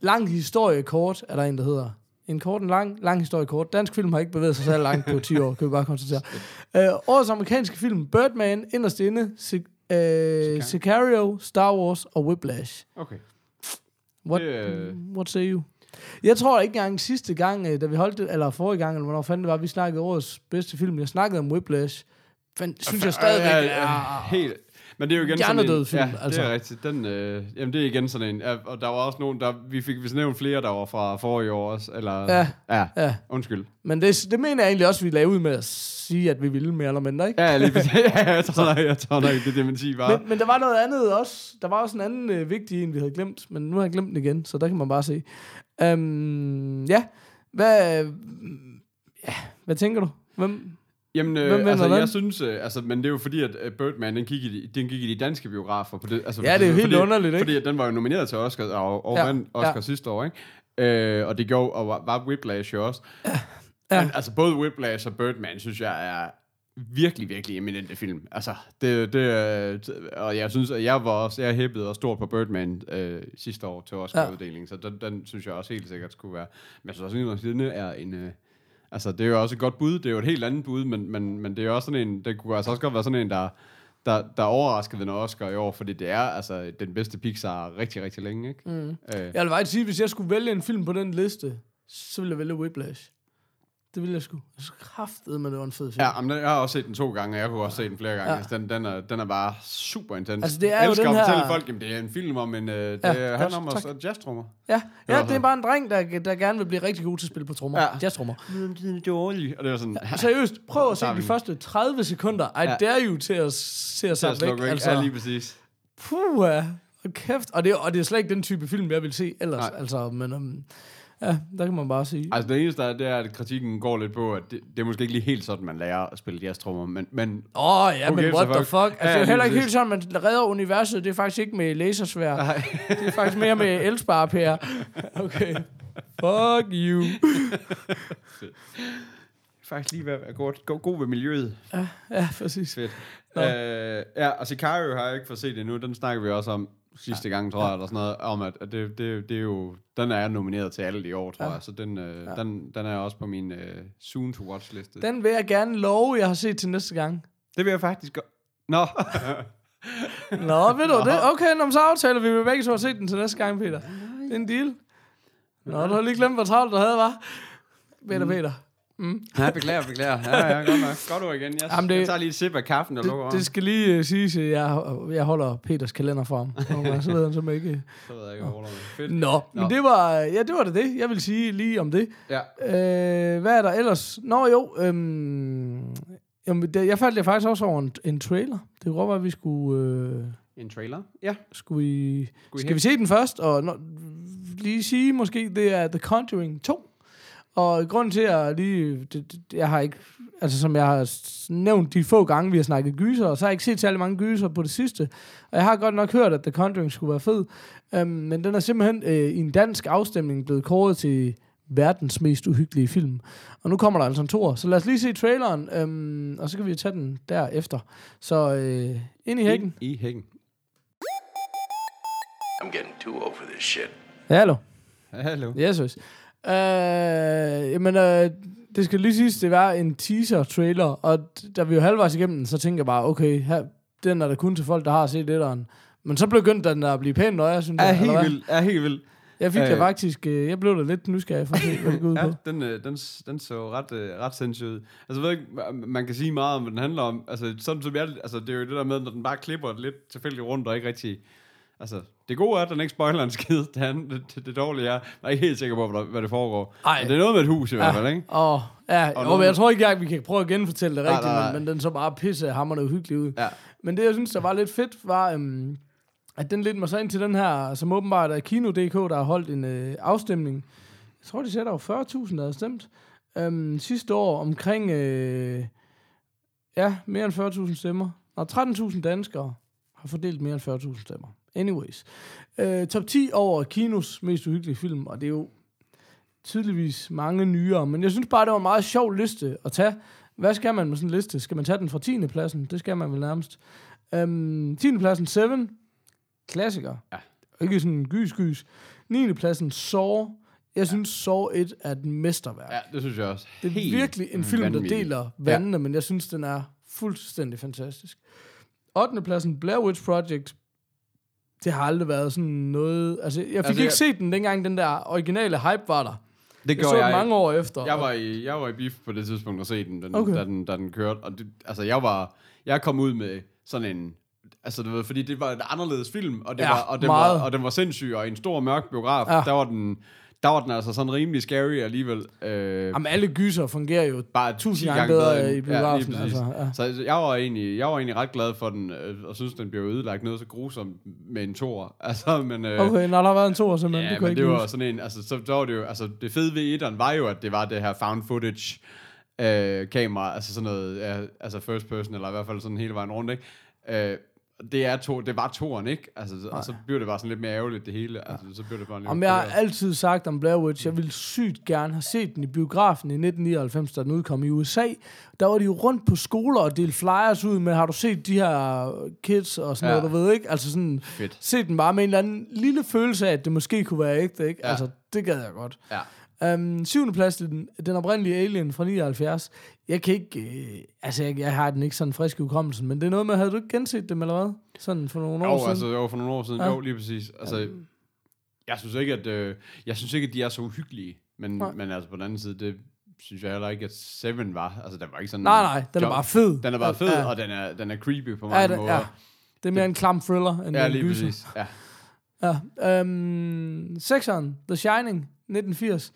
Lang historie kort, er der en, der hedder. En kort, en lang, lang historie kort. Dansk film har ikke bevæget sig så langt på 10 år, kan vi bare konstatere. Uh, årets amerikanske film, Birdman, Inderst Inde, Sic- uh, Sicario, Star Wars og Whiplash. Okay. What, Det, øh, what say you? Jeg tror ikke engang sidste gang, øh, da vi holdt det, eller forrige gang, eller hvornår fanden det var, vi snakkede årets bedste film. Jeg snakkede om Whiplash. Fandt, synes jeg stadigvæk er... helt. Men det er jo igen sådan en, film, ja, altså. det er rigtigt. Den, øh, jamen, det er igen sådan en, ja, og der var også nogen, der, vi fik vist nævnt flere, der var fra forrige år også, eller, Ja. ja, Ja, undskyld. men det, det mener jeg egentlig også, vi lavede ud med at sige, at vi ville mere eller mindre, ikke? Ja, lige præcis. ja, jeg tror nok, jeg tror nok, det er dementi var. Men, men der var noget andet også. Der var også en anden øh, vigtig en, vi havde glemt, men nu har jeg glemt den igen, så der kan man bare se. Um, ja, hvad, ja, hvad tænker du? Hvem? Jamen, øh, Hvem vinder altså, jeg synes, øh, altså, men det er jo fordi, at øh, Birdman, den gik, i, de- den gik i de danske biografer. På det, altså, Ja, det er jo helt fordi, underligt, ikke? Fordi at den var jo nomineret til Oscar, og, og Ja, ja, vandt Oscar ja. ja. sidste år, ikke? Øh, og det gjorde, og var, var Whiplash jo også. Ja. Men, altså, både Whiplash og Birdman, synes jeg er virkelig, virkelig eminente film. Altså, det, det, øh, og jeg synes, at jeg var også, jeg hæppede og stort på Birdman øh, sidste år til Oscar-uddelingen, så den, den, synes jeg også helt sikkert skulle være. Men jeg synes også, at er en, øh, altså, det er jo også et godt bud, det er jo et helt andet bud, men, men, men det er jo også sådan en, det kunne altså også godt være sådan en, der, der, der overraskede ved en Oscar i år, fordi det er altså den bedste Pixar rigtig, rigtig længe, ikke? Mm. Øh, Jeg vil faktisk sige, hvis jeg skulle vælge en film på den liste, så ville jeg vælge Whiplash. Det ville jeg sgu. Jeg synes kraftede, men det var en fed film. Ja, men jeg har også set den to gange, og jeg kunne også se den flere gange. Ja. Altså, den, den, er, den er bare super intens. Altså, det er jeg jo elsker den at fortælle her- folk, at det er en film om en... Øh, det Ja, handler om tak. os jazztrummer. Ja, ja det er bare en dreng, der, der gerne vil blive rigtig god til at spille på trommer. Ja. Ja. Jazztrommer. Det er dårligt. Og det var sådan... Ja, Seriøst, prøv at se de første 30 sekunder. I Ja. dare you til at se os så væk. væk. Altså, Ja, lige præcis. puh, kæft. Og det, og det er slet ikke den type film, jeg vil se ellers. Nej. Altså, men um, ja, der kan man bare sige. Altså, det eneste, der er, det er, at kritikken går lidt på, at det, det er måske ikke lige helt sådan, man lærer at spille jazztrummer, men, men Åh, oh, ja, Who men what the fuck? fuck? Altså, Ja, det er heller ikke helt sådan, man redder universet. Det er faktisk ikke med lasersvær. Det er faktisk mere med elsparepærer. Okay. Fuck you. faktisk lige være god, god, god ved miljøet. Ja, præcis. Fedt. Nå. Øh, ja, og Sicario har jeg ikke fået set endnu. Den snakker vi også om sidste gang, tror jeg, eller sådan noget, om at, at det, det, det er jo, den er nomineret til alle i år, tror Ja. jeg, så den, øh, ja. den, den er også på min øh, soon-to-watch-liste. Den vil jeg gerne love, jeg har set til næste gang. Det vil jeg faktisk gøre. Nå, Nå, ved du det? Okay, nå, men så aftaler vi, vi begge to har set den til næste gang, Peter. Det er en deal. Nå, du har lige glemt, hvor travlt du havde, var. Peter, Peter. Ja, beklager, beklager. Ja, ja, godt nok. Godt ord igen. Jeg, Jamen, det- jeg tager lige et sip af kaffen og lukker Det, over. det skal lige uh, siges, at jeg, jeg holder Peters kalender for ham. Så ved han som ikke... Så ved jeg ikke, med. Fedt. Nå, men Nå. det var, ja, det var det, det. Jeg vil sige lige om det. Ja. Øh, hvad er der ellers? Nå jo, øhm, jamen, det, jeg faldt jeg faktisk også over en, en trailer. Det kunne godt være, at vi skulle... Øh, En trailer? Ja. skulle vi, Skulle skal vi se den først? Og nå, lige sige måske, det er The Conjuring 2. Og grunden til, at jeg lige... Det, det, jeg har ikke... Altså, som jeg har nævnt de få gange, vi har snakket gyser, så har jeg ikke set særlig mange gyser på det sidste. Og jeg har godt nok hørt, at The Conjuring skulle være fed. Um, men den er simpelthen øh, i en dansk afstemning blevet kåret til verdens mest uhyggelige film. Og nu kommer der altså en tor. Så lad os lige se traileren, øhm, og så kan vi tage den derefter. Så øh, ind i hækken. I, I hækken. I'm getting too old for this shit. Hallo. Hallo. Yes. Øh, jamen, øh, det skal lige siges, det var en teaser-trailer, og da vi var halvvejs igennem den, så tænkte jeg bare, okay, her, den er der kun til folk, der har set etteren. Men så begyndte den at blive pænt nøje, synes Er jeg. helt vildt. Er helt vildt. Jeg fik det Øh. faktisk, øh, jeg blev da lidt nysgerrig for at se, hvad det går ud på. Ja, den, øh, den, den så ret, øh, ret sindssyg ud. Altså, jeg ved ikke, ma- man kan sige meget om, hvad den handler om. Altså, sådan som jeg, altså, det er jo det der med, når den bare klipper lidt tilfældigt rundt, og ikke rigtig... Altså, det gode er, at den ikke spoiler en skid. Det, han- det, det, det dårlige er, jeg er ikke helt sikker på, hvad, hvad det foregår. Ej. Men det er noget med et hus i hvert fald, ikke? Og, ja, og noget- jo, men jeg tror ikke, at vi kan prøve at genfortælle det Nej, rigtigt, nej, nej. Men, men den så bare pisse hammerne uhyggeligt ud. Ja. Men det, jeg synes, der var lidt fedt, var, øhm, at den ledte mig så ind til den her, som åbenbart er Kino.dk, der har holdt en øh, afstemning. Jeg tror, de sagde, der var 40.000, der havde stemt. Øhm, sidste år omkring, øh, ja, mere end 40.000 stemmer. Og 13.000 danskere har fordelt mere end 40.000 stemmer. Anyways. Øh, top 10 over kinos mest uhyggelige film, og det er jo tydeligvis mange nyere, men jeg synes bare, det var en meget sjov liste at tage. Hvad skal man med sådan en liste? Skal man tage den fra 10. pladsen? Det skal man vel nærmest. Øhm, 10. pladsen Seven. Klassiker. Ja. Ikke sådan en gys-gys. 9. pladsen Saw. Jeg synes, Saw 1 er et mesterværk. Ja, det synes jeg også. Det er Helt virkelig en film, der vanvittigt. deler vandene, ja. men jeg synes, den er fuldstændig fantastisk. 8. pladsen Blair Witch Project. Det har aldrig været sådan noget... Altså, jeg fik Altså, ikke jeg- set den, dengang den der originale hype var der. Det Jeg så den mange år efter. Jeg var, i, jeg var i beef på det tidspunkt og se den, den Okay. da, den, da den kørte. Og det, altså, jeg var... Jeg kom ud med sådan en... Altså, du ved, fordi det var en anderledes film, og, det Ja, var, og, den meget. var, og den var sindssyg, og i en stor mørk biograf, ja. der, var den, der var den altså sådan rimelig scary alligevel. Øh, Jamen, alle gyser fungerer jo bare 1000 10 gange gange bedre bedre i biografen, præcis. altså, ja. Så altså, jeg var, egentlig, jeg var egentlig ret glad for den, øh, og synes, den blev ødelagt noget så grusomt med en tor. Altså, men, øh, Okay, når der været en toer, simpelthen. Ja, det kunne men jeg det ikke var huske. sådan en, altså, så, så var det jo, altså, det fede ved etteren var jo, at det var det her found footage øh, kamera, altså sådan noget, ja, altså first person, eller i hvert fald sådan hele vejen rundt, ikke? Øh, det, er to, det var toren, ikke? Altså, og så bliver det bare sådan lidt mere ærgerligt, det hele. Altså, så bliver det bare lidt Om jeg har altid sagt om Blair Witch, jeg ville sygt gerne have set den i biografen i 1999, da den udkom i USA. Der var de jo rundt på skoler og delte flyers ud med, har du set de her kids og sådan Ja. noget, du ved ikke? Altså sådan, Fedt. set den bare med en eller anden lille følelse af, at det måske kunne være ægte, ikke? Ja. Altså, det gad jeg godt. Ja. Um, syvende plads, den, den oprindelige Alien fra 79. Jeg kan ikke, øh, altså jeg, jeg har den ikke sådan frisk i hukommelsen, men det er noget med, havde du ikke genset dem, eller hvad? Sådan for nogle år Jo, siden? altså, jo, for nogle år siden, Ja. ja. jo, lige præcis. Altså, jeg synes ikke, at, øh, jeg synes ikke, at de er så uhyggelige, men, Nej. men altså på den anden side, det synes jeg heller ikke, at Seven var. Altså, den var ikke sådan... Nej, nej, den er jump- bare fed. Den er bare fed, Ja. ja. og den er, den er creepy på Ja, mange det, måder. ja. Det er mere en klam thriller, end Ja, en lige gyser. præcis. Ja. Ja. Um, Sexeren, The Shining, 1980.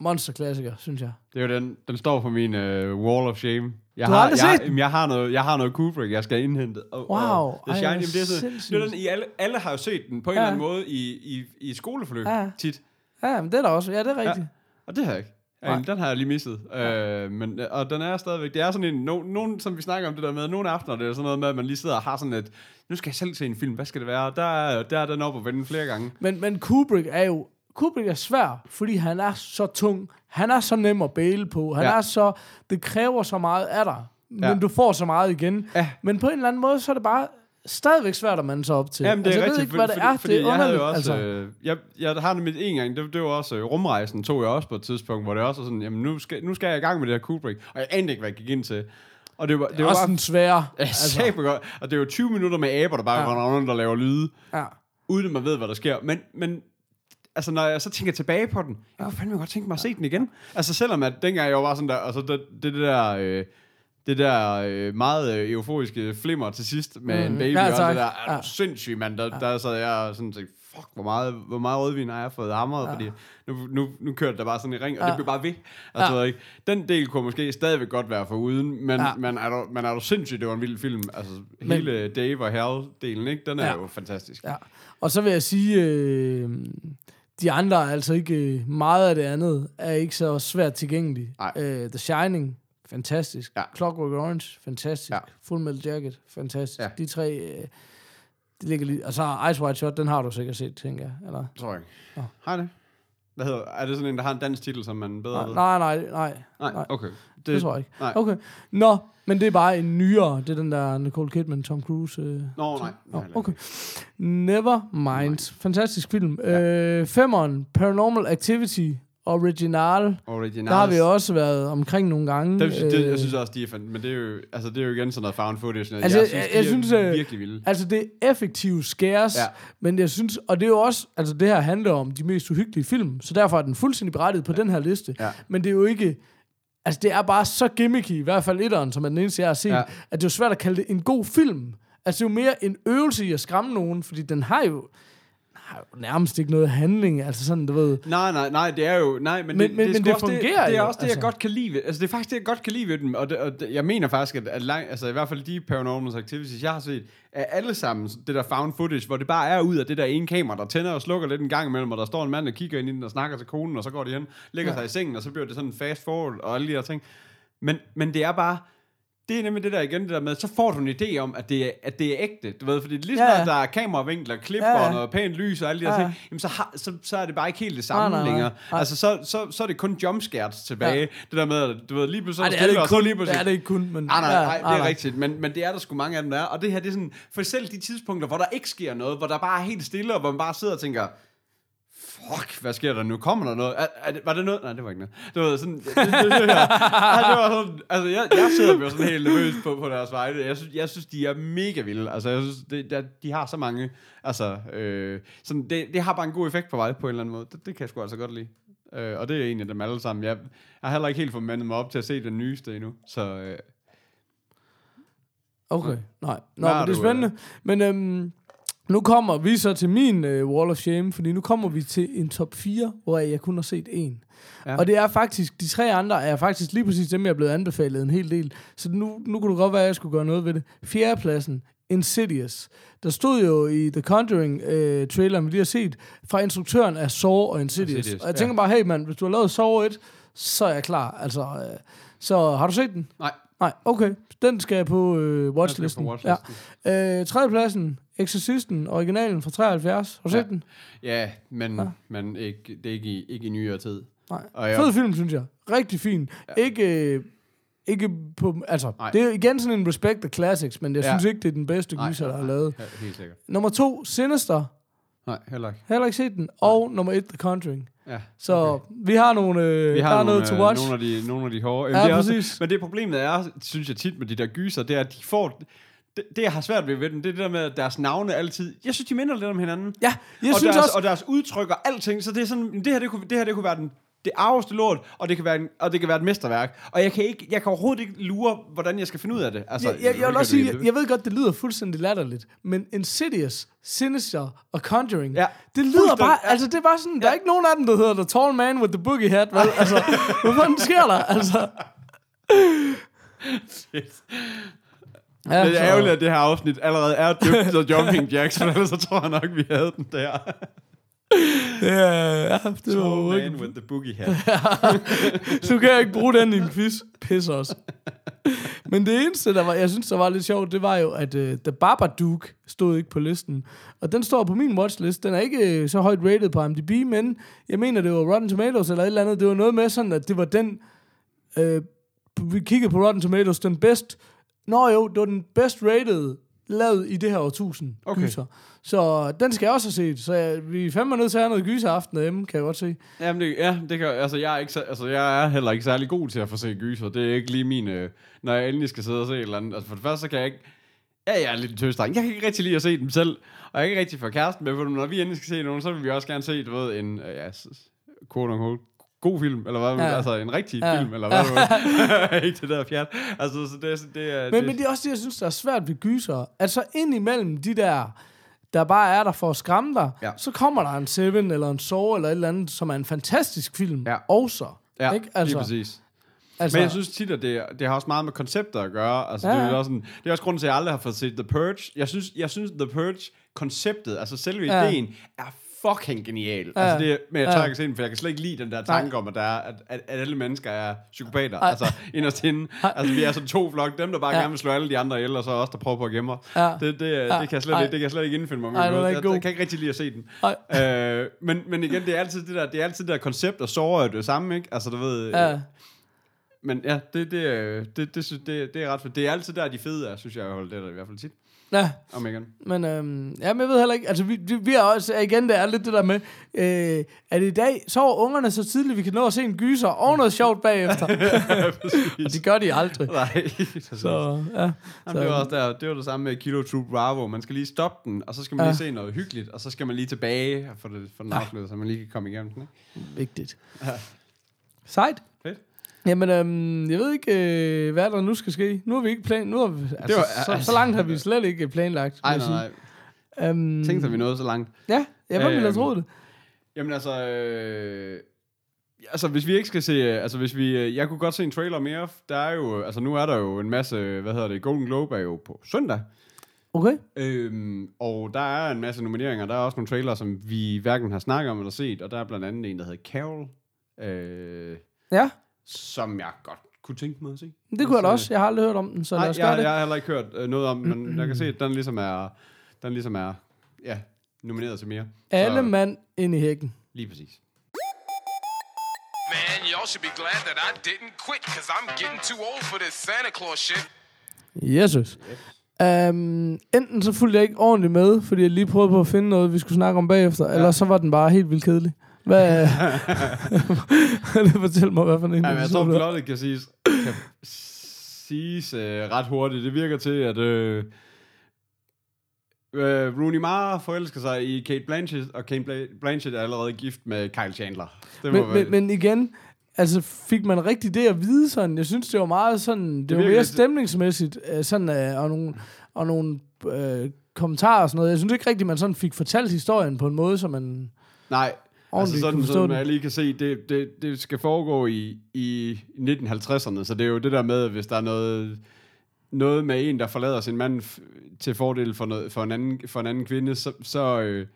Monsterklassiker, synes jeg. Det er jo den, den står på min uh, wall of shame. Jeg Du har aldrig jeg, set jamen, jeg har noget, jeg har noget Kubrick, jeg skal indhente. Og, Wow, Og The ej, Shining, hvor det er, sindssygt. det er den, i alle, alle har jo set den på en Ja. eller anden måde i, i, i skoleforløb Ja. tit. Ja, men det er der også. Ja, det er rigtigt. Ja. Og det har jeg ikke. Ja, den har jeg lige misset. Øh, men, og den er stadigvæk, det er sådan en, no, nogen, som vi snakker om det der med, nogle aftener, det er sådan noget med, at man lige sidder og har sådan et, nu skal jeg selv se en film, hvad skal det være? Der er, der er den op og vende flere gange. Men, men Kubrick er jo... Kubrick er svær, fordi han er så tung. Han er så nem at bæle på. Han Ja. er så... Det kræver så meget af dig. Men Ja. du får så meget igen. Ja. Men på en eller anden måde, så er det bare stadigvæk svært at mande sig op til. Jamen, det er altså, jeg ved ikke, hvad det er. fordi, det er jeg havde jo også, altså. øh, jeg, jeg har nemlig en gang, det, det var også øh, rumrejsen, tog jeg også på et tidspunkt, hvor det også var sådan, jamen nu skal, nu skal jeg i gang med det her Kubrick, og jeg anede ikke, hvad jeg gik ind til. Og det var, det Det er var også bare, den svære. Ja, altså. godt. Og det er jo 20 minutter med aber, der bare ja. render rundt og laver lyde, ja. uden at man ved, hvad der sker. Men, men altså, når jeg så tænker tilbage på den, jeg kunne fandme godt tænke mig at se den igen. Altså, selvom at dengang jeg var sådan der, altså det, det, der... Øh, det der øh, meget øh, euforiske flimmer til sidst med mm. en baby Ja, og det der, er Ja. ja. sindssygt, mand. Der, der sad jeg sådan tænkte, fuck, hvor meget, hvor meget rødvin har jeg fået hamret, ja. fordi nu, nu, nu kørte der bare sådan i ring, og Ja. det blev bare ved. Altså, Ja. ja. ikke? Den del kunne måske stadigvæk godt være for uden, men, Ja. ja. men, er du, men er du sindssygt, det var en vild film. Altså, hele Dave og Hal-delen, ikke? Den er Ja. ja. jo fantastisk. Ja. Og så vil jeg sige, øh, de andre er altså ikke, øh, meget af det andet er ikke så svært tilgængeligt. Øh, The Shining, fantastisk. Ja. Clockwork Orange, fantastisk. Ja. Full Metal Jacket, fantastisk. Ja. De tre, øh, de ligger lige... Og så Ice White Shot, den har du sikkert set, tænker jeg. Eller? Tror jeg ikke. Nå. Har det? Hvad hedder, er det sådan en, der har en dansk titel, som man bedre ved? Nej, nej, nej, nej. nej. nej. okay. Det, det tror jeg ikke. Nej. Okay. Nå, men det er bare en nyere. Det er den der Nicole Kidman, Tom Cruise. Øh. Nå, nej. Nå, nej, nej. okay. Never mind. Fantastisk film. Ja. Øh, femmeren, Paranormal Activity Original. Original. Der har vi også været omkring nogle gange. Dem, det, Øh, jeg synes også, de er fandt, men det er jo, altså, det er jo igen sådan noget found footage. Noget. Altså, jeg jeg- synes, jeg synes, er øh, virkelig vilde. Altså, det er effektive scares, Ja. men jeg synes, og det er jo også, altså det her handler om de mest uhyggelige film, så derfor er den fuldstændig berettiget på den her liste. Ja. Men det er jo ikke, altså det er bare så gimmicky, i hvert fald etteren, som er den eneste, jeg har set, Ja. at det er jo svært at kalde det en god film. Altså, det er jo mere en øvelse i at skræmme nogen, fordi den har jo, har jo nærmest ikke noget handling. Altså sådan, du ved... Nej, nej, nej, det er jo... Nej, men, Men- det, men- det, men det også fungerer det, det er jo, også det, altså. jeg godt kan lide ved, Altså, det er faktisk det, jeg godt kan lide ved dem. Og, det, og det, jeg mener faktisk, at, at lang, altså, i hvert fald de Paranormal Activities, jeg har set, er alle sammen det der found footage, hvor det bare er ud af det der ene kamera, der tænder og slukker lidt en gang imellem, og der står en mand, der kigger ind i den og snakker til konen, og så går de hen, lægger Ja. sig i sengen, og så bliver det sådan fast forward og alle de der ting. Men, men det er bare... Det er nemlig det der igen, det der med, så får du en idé om, at det er, at det er ægte. Du ved, fordi lige Ja, ja, der er kameravinkler, klipper Ja, og noget pænt lys og alle de der Ja, ting, jamen så, har, så, så er det bare ikke helt det samme Nej, nej, nej. længere. Nej. Altså, så, så, så er det kun jumpscares tilbage. Ja. Det der med, du ved, lige pludselig Ej, det er det ikke og så kun. lige Det pludselig... er det ikke kun, men... Nej, nej, ja, nej, det er rigtigt, men, men det er der sgu mange af dem, der er. Og det her, det er sådan, for selv de tidspunkter, hvor der ikke sker noget, hvor der bare er helt stille, og hvor man bare sidder og tænker, fuck, hvad sker der nu? Kommer der noget? Er, er det, var det noget? Nej, det var ikke noget. Det var sådan, det, det, det, det, var sådan, altså jeg, jeg sidder jo sådan helt nervøs på, på deres vegne. Jeg synes, jeg synes, de er mega vilde. Altså, jeg synes, det, der, de har så mange, altså, øh, sådan, det, det har bare en god effekt på mig på en eller anden måde. Det, det kan jeg sgu altså godt lide. Øh, og det er en af dem alle sammen. Jeg, jeg har heller ikke helt formandet mig op til at se den nyeste endnu. Så øh, Okay, nej. Nå, Hvad men det er spændende. Men øhm, nu kommer vi så til min øh, Wall of Shame, fordi nu kommer vi til en top 4, hvor jeg kun har set en. Ja. Ja. Og det er faktisk, de tre andre er faktisk lige præcis dem, jeg er blevet anbefalet en hel del. Så nu, nu kunne det godt være, at jeg skulle gøre noget ved det. Fjerdepladsen, Insidious. Der stod jo i The Conjuring øh, vi lige har set, fra instruktøren af Saw og Insidious. Insidious, og jeg ja. tænker bare, hey mand, hvis du har lavet Saw 1, så er jeg klar. Altså, øh, så har du set den? nej. Nej, okay. Den skal jeg på øh, watchlisten. på watchlisten. Ja. Øh, tredjepladsen, Exorcisten, originalen fra 73. Har du Ja. set den? Ja, men, ja. men ikke, det er ikke i, ikke i nyere tid. Nej. Og jeg- Fed film, synes jeg. Rigtig fin. Ja. Ikke, øh, ikke på... Altså, Nej. det er igen sådan en respect the classics, men jeg Ja. synes ikke, det er den bedste Nej, gyser, der er nej, lavet. Ja, helt sikkert. Nummer to, Sinister. Nej, heller ikke. Heller ikke set den. Og nummer et, The Conjuring. Ja. Så okay. vi har nogle... Øh, Vi der har er nogle, noget to øh, watch. nogle, af de, nogle af de hårde. Ja, det er præcis. Også, men det problemet er, synes jeg tit med de der gyser, det er, at de får... Det, det, jeg har svært ved ved dem, det er det der med, at deres navne altid... Jeg synes, de minder lidt om hinanden. Ja, jeg og synes deres, også... Og deres udtryk og alting, så det er sådan... Det her, det kunne, det her, det kunne være den, det arveste lort, og det, kan være en, og det kan være et mesterværk. Og jeg kan, ikke, jeg kan overhovedet ikke lure, hvordan jeg skal finde ud af det. Altså, jeg, jeg, jeg vil også sige, jeg, jeg ved godt, det lyder fuldstændig latterligt, men Insidious, Sinister og Conjuring, Ja, det lyder bare, ja. altså det er bare sådan, der er ikke nogen af dem, der hedder The Tall Man with the Boogie Hat, vel? Altså, hvad fanden sker der? Altså, ja, det så- er ærgerligt, at det her afsnit allerede er døbt til Jumping Jacks, for ellers så tror jeg nok, vi havde den der. Ja, ja, det Tall var man ikke. with the boogie hat. Så kan jeg ikke bruge den i en quiz. Pis også. Men det eneste, der var, jeg synes, der var lidt sjovt, det var jo, at uh, The Babadook stod ikke på listen. Og den står på min watchlist. Den er ikke uh, så højt rated på IMDb, men jeg mener, det var Rotten Tomatoes eller et eller andet. Det var noget med sådan, at det var den... Uh, vi kiggede på Rotten Tomatoes, den bedst... Nå jo, det var den best rated lavet i det her årtusind Okay. gyser. Så den skal jeg også have set. Så jeg, vi er fandme nødt til at have noget gyser aften derhjemme, kan jeg godt se. Jamen det, ja, det kan, altså, jeg er ikke, så- altså jeg er heller ikke særlig god til at få set gyser. Det er ikke lige min, øh, når jeg endelig skal sidde og se et eller andet. Altså for det første, så kan jeg ikke, ja, jeg er lidt tøsdreng. Jeg kan ikke rigtig lide at se dem selv, og jeg kan ikke rigtig få kæresten med, for når vi endelig skal se nogen, så vil vi også gerne se, du ved, en, øh, ja, quote unquote, god film, eller hvad, Ja. altså en rigtig Ja. film, eller hvad, ikke det der fjert. Altså, så det, det er... Men, det, men det er også det, jeg synes, der er svært ved gyser. Altså ind imellem de der, der bare er der for at skræmme dig, Ja. så kommer der en Seven eller en Saw eller et eller andet, som er en fantastisk film. Ja. Også. ja, ikke? altså, lige præcis. Altså, Men jeg synes tit, at det, det har også meget med koncepter at gøre. Altså, Ja, det, er også sådan, det er også grunden til, at jeg aldrig har fået set The Purge. Jeg synes, jeg synes The Purge-konceptet, altså selve Ja. ideen, er fucking genial. Ja. Altså det, men jeg tør Ja. ikke se den, for jeg kan slet ikke lide den der tanke om, at, der er, at, at, at alle mennesker er psykopater. Ej. Altså inderst inde. Altså vi er sådan to flok. Dem, der bare Ja. gerne vil slå alle de andre ihjel, og så os, der prøver på at gemme. Ja. Det, det, Ja. det, kan jeg slet, Ej. ikke- det kan jeg slet ikke indfinde mig med. Ej, jeg, ikke jeg, jeg, kan ikke rigtig lide at se den. Øh, men, men igen, det er altid det der, det er altid det der koncept, og sårer er det samme, ikke? Altså du ved... ja. Men ja, det, det, er- det, det, synes, det, det er ret fedt. Det er altid der, de fede er, synes jeg, at holde det der i hvert fald tit. Ja. Om igen. Men øhm, ja, men jeg ved heller ikke, altså vi, vi, er også, igen, det er lidt det der med, øh, at i dag sover ungerne så tidligt, vi kan nå at se en gyser og noget sjovt bagefter. og det gør de aldrig. Nej, Så, ja. Jamen, så, det var også der, det var det samme med Kilo Troop Bravo. Man skal lige stoppe den, og så skal man Ja. lige se noget hyggeligt, og så skal man lige tilbage for, det, for den afsluttet, så man lige kan komme igennem den. Ikke? vigtigt. Sejt. Jamen, øhm, jeg ved ikke, øh, hvad der nu skal ske. Nu har vi ikke plan... Nu har vi, altså, var- så, så langt har vi slet ikke planlagt. Vil nej, nej. sige. Øhm, Tænk sig, vi nåede så langt. Ja, jeg hvem ville have Øhm, troet det? Jamen altså, øh, altså hvis vi ikke skal se, øh, altså hvis vi, øh, jeg kunne godt se en trailer mere, der er jo, altså nu er der jo en masse, hvad hedder det, Golden Globe er jo på søndag, Okay. øhm, og der er en masse nomineringer, der er også nogle trailere, som vi hverken har snakket om eller set, og der er blandt andet en, der hedder Carol, øh, Ja, som jeg godt kunne tænke mig at se. det kunne jeg da også. Jeg har aldrig hørt om den, så lad Nej, os jeg, gøre det. jeg har heller ikke hørt øh, noget om, men jeg kan se, at den ligesom er, den ligesom er, ja, nomineret til mere. Alle Så- mand ind i hækken. Lige præcis. Man, y'all should be glad that I didn't quit, because I'm getting too old for this Santa Claus shit. Jesus. Um, enten så fulgte jeg ikke ordentligt med, fordi jeg lige prøvede på at finde noget, vi skulle snakke om bagefter, ja. eller så var den bare helt vildt kedelig. Hvad... fortæl mig, hvad for en Ja, jeg tror, plottet kan siges, kan siges øh, ret hurtigt. Det virker til, at øh, øh, Rooney Mara forelsker sig i Kate Blanchett, og Kate Bla- Blanchett er allerede gift med Kyle Chandler. Det men, men, men igen, altså fik man rigtig det at vide sådan? Jeg synes, det var meget sådan, det, det var mere stemningsmæssigt, øh, sådan, øh, og nogle, og nogle øh, kommentarer og sådan noget. Jeg synes ikke rigtigt, man sådan fik fortalt historien på en måde, som man... Nej, altså sådan, den. jeg lige kan se, det, det, det skal foregå i, i 1950'erne, så det er jo det der med, hvis der er noget, noget med en, der forlader sin mand til fordel for, noget, for, en, anden, for en anden kvinde, så, så, øh,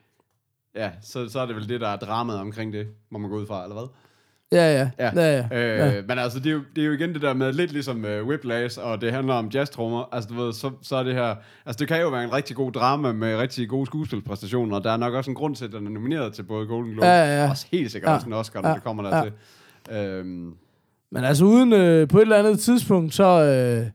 ja, så, så er det vel det, der er dramaet omkring det, må man gå ud fra, eller hvad? Ja, ja. Ja. ja, ja. Øh, ja. Men altså, det er, jo, det er jo igen det der med, lidt ligesom uh, Whiplash, og det handler om jazztrummer, altså du ved, så, så er det her, altså det kan jo være en rigtig god drama med rigtig gode skuespilpræstationer, og der er nok også en grund til, at den er nomineret til både Golden Globe, Ja, ja, ja. og helt sikkert Ja. også en Oscar, når Ja. det kommer Ja. dertil. Øhm, Men altså uden øh, på et eller andet tidspunkt, så, øh,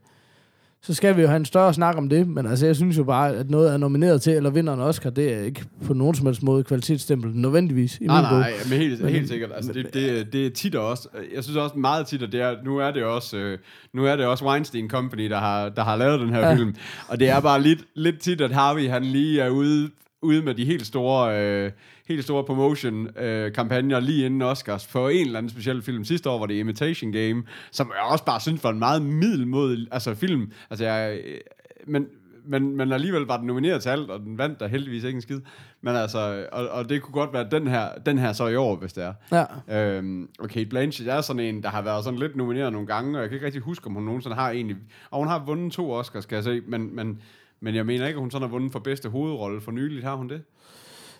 så skal vi jo have en større snak om det. Men altså, jeg synes jo bare, at noget er nomineret til, eller vinder en Oscar, det er ikke på nogen som helst måde kvalitetsstempel, nødvendigvis. I nej, min bog. nej, men helt, Men- helt sikkert. Altså, det, det, det er tit og også, jeg synes også meget tit, at det er, nu er det også, øh, nu er det også Weinstein Company, der har, der har lavet den her ja. film. Og det er bare lidt, lidt tit, at Harvey, han lige er ude, ude med de helt store, øh, helt store promotion-kampagner lige inden Oscars for en eller anden speciel film. Sidste år var det Imitation Game, som jeg også bare synes var en meget middelmodig altså film. Altså, jeg, øh, men, men, men alligevel var den nomineret til alt, og den vandt der heldigvis ikke en skid. Men altså, og, og det kunne godt være den her, den her så i år, hvis det er. Ja. Øhm, og Kate Blanchett er sådan en, der har været sådan lidt nomineret nogle gange, og jeg kan ikke rigtig huske, om hun nogensinde har egentlig... Og hun har vundet to Oscars, skal jeg se, men, men, men jeg mener ikke, at hun sådan har vundet for bedste hovedrolle for nyligt. Har hun det?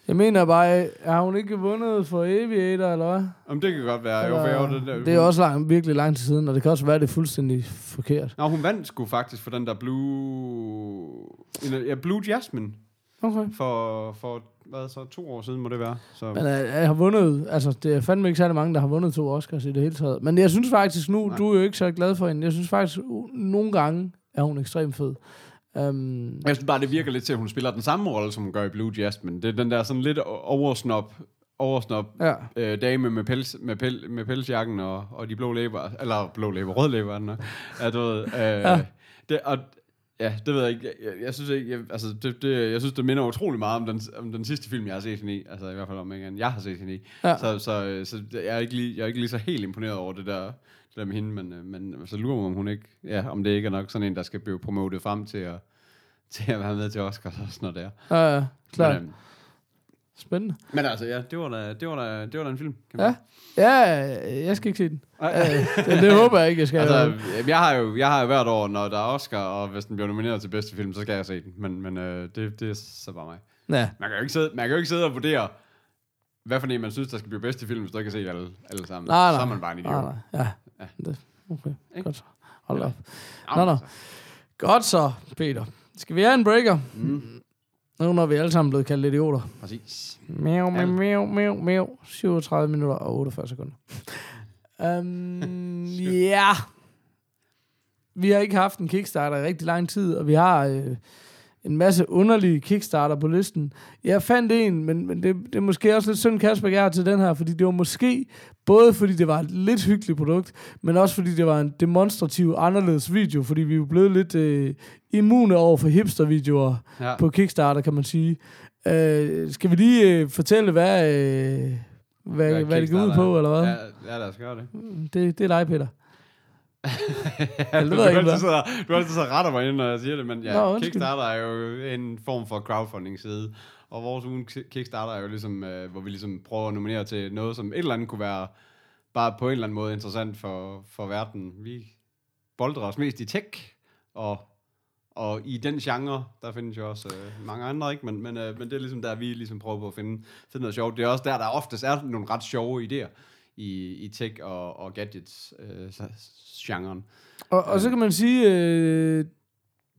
Jeg mener bare, har hun ikke vundet for Aviator, eller hvad? Om det kan godt være. Jo, for jeg var det, der, det er også lang, virkelig lang tid siden, og det kan også være, at det er fuldstændig forkert. Nå, hun vandt sgu faktisk for den der Blue... Ja, Blue Jasmine Okay. for, for hvad så, to år siden må det være. Så, Men øh, jeg har vundet, altså det er fandme ikke særlig mange, der har vundet to Oscars i det hele taget. Men jeg synes faktisk nu, Nej. du er jo ikke så glad for hende, jeg synes faktisk, nogle gange er hun ekstremt fed. Um, Jeg synes bare, det virker lidt til, at hun spiller den samme rolle, som hun gør i Blue Jasmine. Det er den der sådan lidt oversnop, oversnop ja. øh, dame med, pels, med, pel, med pelsjakken og, og de blå læber, eller blå læber, rød læber er den nok. Ja, du ved, øh, ja. Det, og, ja, det ved jeg ikke. Jeg, jeg, jeg synes ikke, jeg, altså, det, det, jeg synes, det minder utrolig meget om den, om den sidste film, jeg har set hende i. Altså i hvert fald om andet, jeg har set hende i. Ja. Så, så, øh, så jeg, er ikke lige, jeg er ikke lige så helt imponeret over det der, det der med hende, men, øh, men så lurer mig, om hun ikke, ja, om det ikke er nok sådan en, der skal blive promotet frem til at, til at være med til Oscars og sådan noget der. Ja, ja, klart. Men, øh, Spændende. men altså, ja, det var da, det var da, det var da en film. Kan Ja. man Ja, jeg skal ikke se den. sige. Øh, det, det håber jeg ikke, jeg skal. Altså, jeg har jo jeg har jo hvert år, når der er Oscar, og hvis den bliver nomineret til bedste film, så skal jeg se den. Men, men øh, det, det er så bare mig. ja. Man kan jo ikke sidde, man kan jo ikke sidde og vurdere, hvad for en man synes, der skal blive bedste film, hvis du ikke har set alle, alle sammen. Nej, nej. Så er man bare en idiot. Nej, nej. Ja. Ja. Det, okay, Ikke? godt så. Hold op. Jamen, Nå, nå. Godt så, Peter. Skal vi have en breaker? Mm. Nu når vi alle sammen blevet kaldt idioter. Præcis. Meow, meow, meow, meow, meow. 37 minutter og 48 sekunder. um, ja. Vi har ikke haft en Kickstarter i rigtig lang tid, og vi har øh, en masse underlige Kickstarter på listen. Jeg fandt en, men, men det, det er måske også lidt synd, Kasper, har til den her, fordi det var måske både fordi det var et lidt hyggeligt produkt, men også fordi det var en demonstrativ anderledes video, fordi vi er jo blevet lidt øh, immune over for hipster-videoer Ja. på Kickstarter, kan man sige. Øh, skal vi lige øh, fortælle, hvad, øh, hvad, hvad, hvad det går ud på, er. eller hvad? Ja, ja, lad os gøre det. Det, det er dig, Peter. Ja, det du, ved jeg ikke, sidder, du altid så retter mig ind, når jeg siger det, men ja, Nå. Kickstarter er jo en form for crowdfunding-side, og vores ugen Kickstarter er jo ligesom, øh, hvor vi ligesom prøver at nominere til noget, som et eller andet kunne være bare på en eller anden måde interessant for, for verden. Vi boldrer os mest i tech, og, og i den genre, der findes jo også øh, mange andre, ikke? Men, men, øh, men det er ligesom der, vi ligesom prøver på at finde, finde noget sjovt. Det er også der, der oftest er nogle ret sjove idéer i, i tech og, og gadgets øh. Og, og så kan man sige, øh,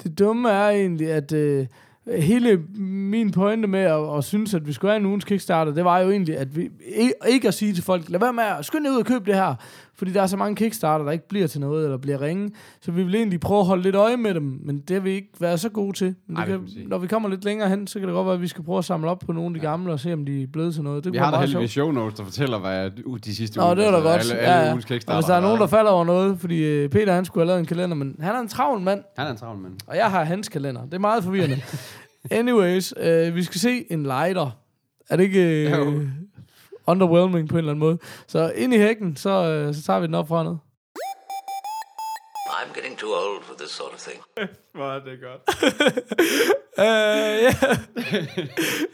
det dumme er egentlig, at øh, hele min pointe med at, at synes, at vi skulle have en ugens Kickstarter, det var jo egentlig, at vi ikke, ikke at sige til folk, lad være med at skynde ud og købe det her, fordi der er så mange Kickstarter, der ikke bliver til noget, eller bliver ringe. Så vi vil egentlig prøve at holde lidt øje med dem, men det har vi ikke været så gode til. Men Ej, det det kan kan, når vi kommer lidt længere hen, så kan det godt være, at vi skal prøve at samle op på nogle af de gamle, og se, om de er blevet til noget. Det Vi har da heldigvis show notes, der fortæller, hvad uh, de sidste Nå, uger, det var da godt. Alle, alle ja, ja. ugens Og Kickstarter. hvis der er nogen, der falder over noget, fordi øh, Peter han skulle have lavet en kalender, men han er en travl mand. Han er en travl mand. og jeg har hans kalender. Det er meget forvirrende. Anyways, øh, vi skal se en lighter. Er det ikke øh, Jo. Underwhelming på en eller anden måde? Så ind i hækken, så, øh, så tager vi den op fra noget. I'm getting too old for this sort of thing. Hvor er det godt. Øh, ja.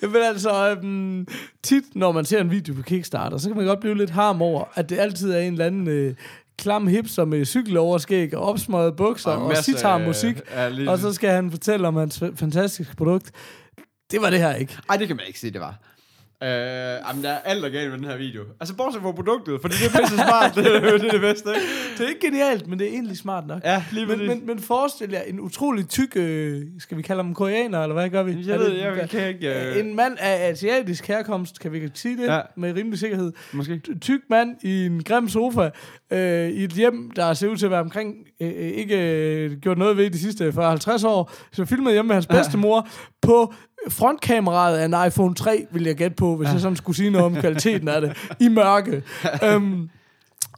Men altså, øhm, tit når man ser en video på Kickstarter, så kan man godt blive lidt harm over, at det altid er en eller anden øh, klam hipster med cykeloverskæg og opsmøget bukser og, og sitar-musik, øh, og så skal han fortælle om hans fantastiske produkt. Det var det her ikke. Ej, det kan man ikke sige, det var. Øh, jamen, der er alt er galt med den her video. Altså, bortset fra produktet, fordi det er pisse smart, det, er- det er det bedste, ikke? Det er ikke genialt, men det er egentlig smart nok. Ja, lige men, men, men forestil jer en utrolig tyk, øh, skal vi kalde ham koreaner, eller hvad gør vi? Jeg ved, det- jeg kan ikke... Øh, En mand af asiatisk herkomst, kan vi sige det, Ja. ja. med rimelig sikkerhed. Måske. tyk mand i en grim sofa øh, i et hjem, der ser ud til at være omkring øh, øh, ikke øh, gjort noget ved de sidste 40-50 år. Så filmet hjemme med hans bedstemor på frontkameraet af en iPhone 3, vil jeg gætte på, hvis jeg sådan skulle sige noget om kvaliteten af det, i mørke. øhm,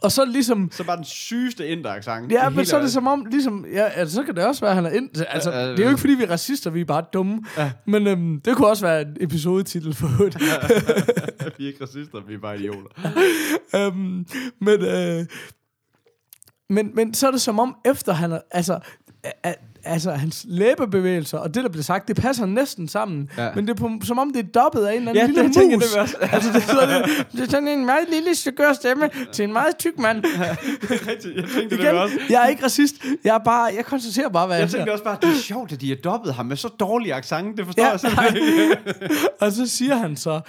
og så ligesom... Så bare den sygeste inderaksang. Ja, men så er det som om, ligesom, ja, altså, så kan det også være, at han er ind. Altså, Ja, ja, det er jo ikke, fordi vi er racister, vi er bare dumme. Ja. Men øhm, det kunne også være en episodetitel for øvrigt. vi er ikke racister, vi er bare idioter. øhm, men, øh, men, men så er det som om, efter han er, altså, a, a, altså hans læbebevægelser og det, der bliver sagt, det passer næsten sammen. Ja. Ja. Men det er på, som om, det er dobbet af en eller anden Ja, lille det tænker mus. jeg, det også. altså, det, er sådan, det er sådan en meget lille skør stemme til en meget tyk mand. Rigtigt, jeg tænkte det også. jeg er ikke racist. Jeg er bare, jeg konstaterer bare, hvad jeg, Jeg tænkte også bare, det er sjovt, at de har dobbet ham med så dårlig accent. Det forstår Ja, jeg simpelthen ikke. og så siger han så,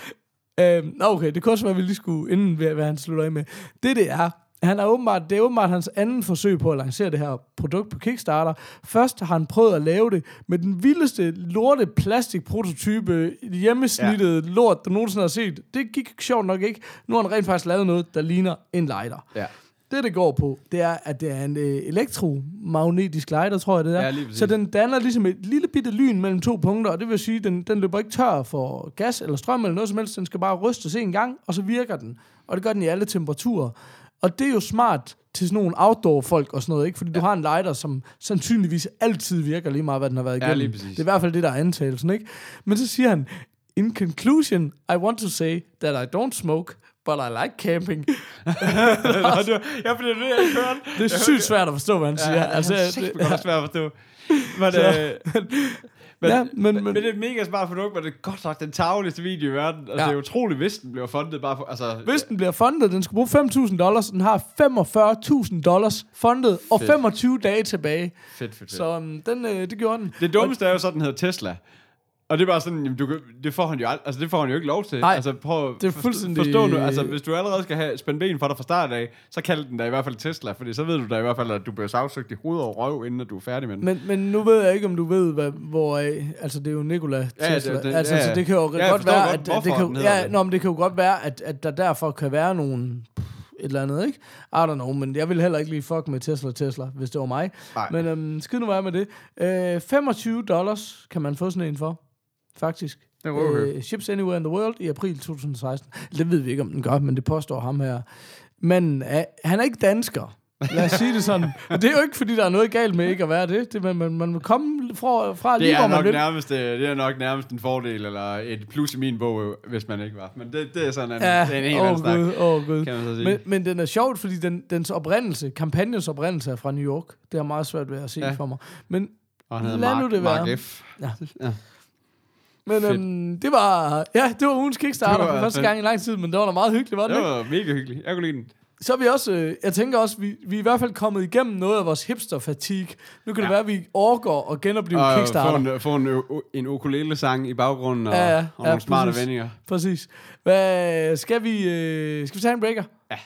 øhm, okay, det kunne også være, at vi lige skulle, inden hvad han slutter af med. Det det er, han er åbenbart, det er åbenbart hans anden forsøg på at lancere det her produkt på Kickstarter. Først har han prøvet at lave det med den vildeste lorte plastikprototype, hjemmesnittet ja. lort, du nogensinde har set. Det gik sjovt nok ikke. Nu har han rent faktisk lavet noget, der ligner en lighter. Ja. Det, det går på, det er, at det er en øh, elektromagnetisk lighter, tror jeg, det er. Ja, så den danner ligesom et lille bitte lyn mellem to punkter, og det vil sige, at den, den løber ikke tør for gas eller strøm eller noget som helst. Den skal bare rystes en gang, og så virker den. Og det gør den i alle temperaturer. Og det er jo smart til sådan nogle outdoor-folk og sådan noget, ikke? Fordi ja. du har en lighter, som sandsynligvis altid virker lige meget, hvad den har været Ja, igennem. præcis. det er i hvert fald det, der er antagelsen, ikke? Men så siger han, In conclusion, I want to say that I don't smoke, but I like camping. Nå, det var, ja, fordi det er jeg er sygt svært at forstå, hvad han siger. altså, det, det, det er svært at forstå. Men, Så- øh, men, Ja, men- men, men- det er et mega smart produkt, men det er godt nok den tavligste video i verden. Altså, Ja. det er utroligt, hvis den bliver fundet bare for... Altså, Hvis den bliver fundet, den skal bruge 5.000 dollars, den har 45.000 dollars fundet, og Fedt. 25 dage tilbage. Fedt, fedt, fedt. Så um, den, øh, det gjorde den. Det dummeste er jo så, den hedder Tesla. Og det er bare sådan, jamen, du, kan- det får han jo ald- altså det får han jo ikke lov til. Nej, altså, prøv, det er fuldstændig- Forstå nu, altså hvis du allerede skal have spændt ben for dig fra start af, så kald den da i hvert fald Tesla, fordi så ved du da i hvert fald, at du bliver sagsøgt i hoved og røv, inden at du er færdig med den. Men, men nu ved jeg ikke, om du ved, hvad, hvor... øh, Altså, det er jo Nikola Ja, Tesla. det- det- altså, ja, så ja. det kan jo Ja, jeg godt forstår være, godt, at, at det hvorfor kan, hedder ja, det. nå, men det kan jo godt være, at, at der derfor kan være nogle et eller andet, ikke? I don't know, men jeg vil heller ikke lige fuck med Tesla Tesla, hvis det var mig. Nej. Men øhm, skid nu være med det. Øh, 25 dollars kan man få sådan en for, faktisk. Det okay. øh, Ships Anywhere in the World i april 2016. Det ved vi ikke, om den gør, men det påstår ham her. Men øh, han er ikke dansker. Lad os sige det sådan. Og det er jo ikke, fordi der er noget galt med ikke at være det. det man, man, man må komme fra, fra lige, Det hvor er, man nok vil. nærmest, øh, det er nok nærmest en fordel, eller et plus i min bog, øh, hvis man ikke var. Men det, det er sådan en, Ja, det er en helt åh anden snak, åh gud. kan man så sige. Men, men den er sjovt, fordi den, dens oprindelse, kampagnens oprindelse er fra New York. Det er meget svært ved at se ja. For mig. Men, og han hedder Mark, nu det være. Mark F. Ja. ja. Men øhm, det var, ja, det var ugens Kickstarter Det var for første gang i lang tid, men det var da meget hyggeligt, var det, Det ikke? var mega hyggeligt. Jeg kunne lide den. Så er vi også, øh, jeg tænker også, vi, vi er i hvert fald kommet igennem noget af vores hipster-fatigue. Nu kan ja. det Ja. være, at vi overgår og genopleve Og få Kickstarter. en, få en, ø- en ukulele-sang i baggrunden, og, Ja, ja, og ja, nogle smarte præcis. vendinger. Præcis. Hvad, skal, vi, øh, skal vi tage en breaker? Ja.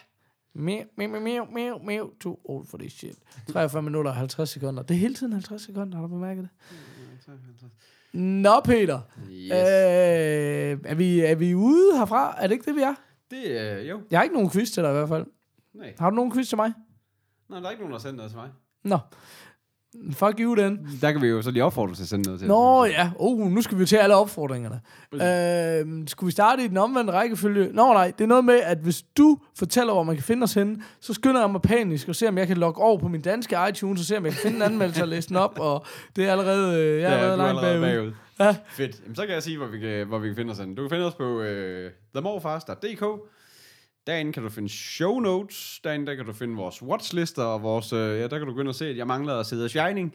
Meow, meow, meow, meow, meow, too old for this shit. 43 minutter og 50 sekunder. Det er hele tiden 50 sekunder, har du bemærket det? Nå, Peter. Yes. Øh, er, vi, er vi ude herfra? Er det ikke det, vi er? Det er, jo. Jeg har ikke nogen quiz til dig i hvert fald. Nej. Har du nogen quiz til mig? Nå, der er ikke nogen, der har sendt noget til mig. Nå. Fuck you, den. Der kan vi jo så lige opfordre til at sende noget til. Nå ja, oh, nu skal vi jo til alle opfordringerne. Øh, skulle vi starte i den omvendte rækkefølge? Nå nej, det er noget med, at hvis du fortæller, hvor man kan finde os henne, så skynder jeg mig panisk og ser, om jeg kan logge over på min danske iTunes, og se, om jeg kan finde en anmeldelse og læse den op, og det er allerede, øh, jeg er Ja, allerede er langt allerede bagud. bagud. Ja. Fedt. Jamen, så kan jeg sige, hvor vi kan, hvor vi kan finde os henne. Du kan finde os på øh, themorfast.dk. Derinde kan du finde show notes. Derinde der kan du finde vores watchlister, og vores, øh, ja, der kan du gå ind og se, at jeg mangler at sidde Shining.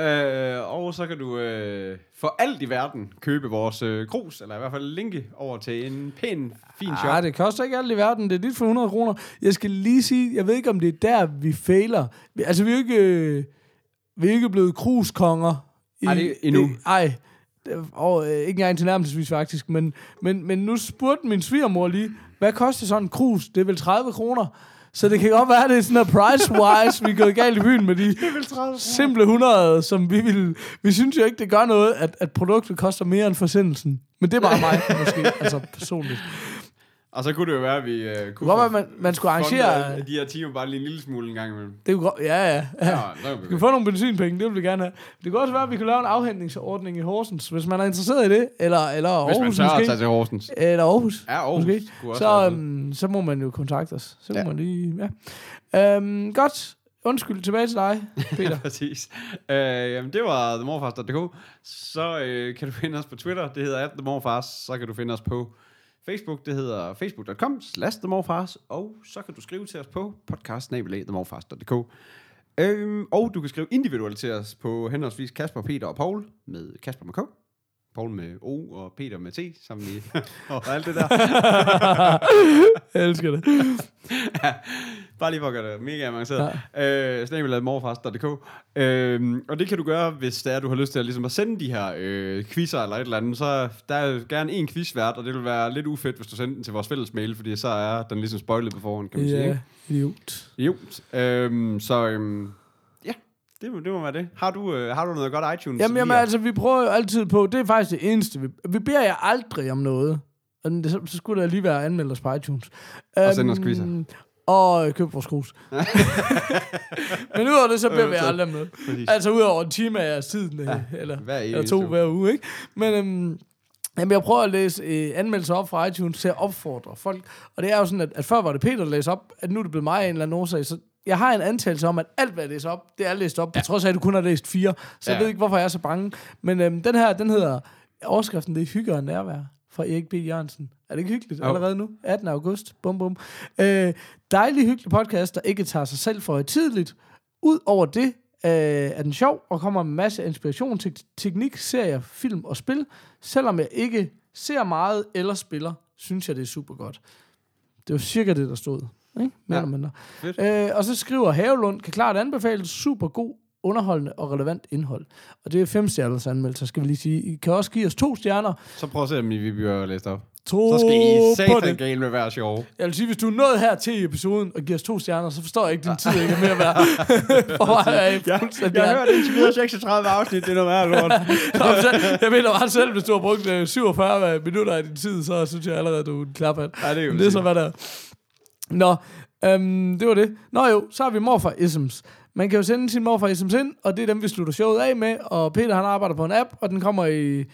Øh, og så kan du øh, for alt i verden købe vores øh, krus, eller i hvert fald linke over til en pæn, fin shop. Ja, det koster ikke alt i verden. Det er dit for 100 kroner. Jeg skal lige sige, jeg ved ikke, om det er der, vi fejler. Altså, vi er jo ikke, øh, vi er ikke blevet kruskonger. I, Ej, det endnu. I, ej, og, øh, ikke engang til nærmest faktisk. Men, men, men nu spurgte min svigermor lige, hvad koster sådan en krus? Det er vel 30 kroner. Så det kan godt være, at det er sådan noget price-wise, vi er gået galt i byen med de simple 100, som vi vil... Vi synes jo ikke, det gør noget, at, at produktet koster mere end forsendelsen. Men det er bare mig, måske, altså personligt. Og så kunne det jo være, at vi Det kunne kunne at man, man skulle arrangere... de her timer bare lige en lille smule en gang imellem. Det kunne godt, ja, ja. ja. Vi kan få nogle benzinpenge, det vil vi gerne have. Det kunne også være, at vi kunne lave en afhentningsordning i Horsens, hvis man er interesseret i det. Eller, eller Aarhus Hvis man tør at måske. tage til Horsens. Eller Aarhus. Ja, Aarhus Måske. kunne Så, um, så må man jo kontakte os. Så må Ja. man lige... Ja. Um, godt. Undskyld, tilbage til dig, Peter. Præcis. Øh, jamen, det var themorfars.dk. Så øh, kan du finde os på Twitter, det hedder themorfars. Så kan du finde os på Facebook, det hedder facebook.com slash themorfars. Og så kan du skrive til os på podcast.themorfars.dk. Øhm, og du kan skrive individuelt til os på henholdsvis Kasper, Peter og Paul med Kasper med K. Paul med O og Peter med T, som i og alt det der. Jeg elsker det. Bare lige for at gøre det mega avanceret. Ja. Øh, Snabelag morfars.dk. Øh, og det kan du gøre, hvis det er, du har lyst til at, ligesom at sende de her øh, quizzer eller et eller andet. Så der er gerne en quizvært, og det vil være lidt ufedt, hvis du sender den til vores fælles mail, fordi så er den ligesom spoilet på forhånd, kan man sige. Ja, Ikke? idiot. Jo. Øh, så øh, ja, det, må- det må være det. Har du, øh, har du noget godt iTunes? Jamen, jamen altså, vi prøver jo altid på, det er faktisk det eneste, vi, vi beder jer aldrig om noget. Og så, så skulle der lige være anmeldt os på iTunes. Og send os Øhm, quizzer. Og køb vores krus. Men udover det, så beder vi aldrig. Præcis. Altså udover en time af jeres tid, ja, eller, hver eller to hver uge, ikke? Men øhm, jamen, jeg prøver at læse øh, anmeldelser op fra iTunes til at opfordre folk. Og det er jo sådan, at, at før var det Peter, der læste op, at nu er det blevet mig af en eller anden årsag. Så jeg har en antagelse om, at alt, hvad jeg læser op, det er læst op, på trods af, at du kun har læst fire. Så jeg Ja. ved ikke, hvorfor jeg er så bange. Men øhm, den her, den hedder, overskriften, det er hygge og nærvær fra Erik B. Jørgensen. Er det ikke hyggeligt allerede nu? 18. august. Bum, bum. Øh, dejlig hyggelig podcast, der ikke tager sig selv for tidligt. Udover det øh, er den sjov og kommer med en masse inspiration til teknik, serier, film og spil. Selvom jeg ikke ser meget eller spiller, synes jeg, det er super godt. Det var cirka det, der stod. Ikke? Mere Ja. mindre. Øh, og så skriver Havelund, kan klart anbefale super god, underholdende og relevant indhold. Og det er fem stjerners anmeldelser, skal vi lige sige. I kan også give os to stjerner. Så prøv at se, om I vi bliver læst op. To Så skal I satan det. gale med være sjove. Jeg vil sige, hvis du er nået her til i episoden og giver os to stjerner, så forstår jeg ikke, din tid ikke er mere værd. For mig er I fuldstændig... Jeg har hørt indtil videre 36 afsnit, det er noget værd, lort. Jeg mener bare selv, hvis du har brugt øh, 47 minutter af din tid, så synes jeg allerede, du er en klaphat. Ja, det er jo Men det er så, hvad der er. Nå, øhm, det var det. Nå jo, så har vi morfar isms. Man kan jo sende sin morfar isms ind, og det er dem, vi slutter showet af med. Og Peter, han arbejder på en app, og den kommer i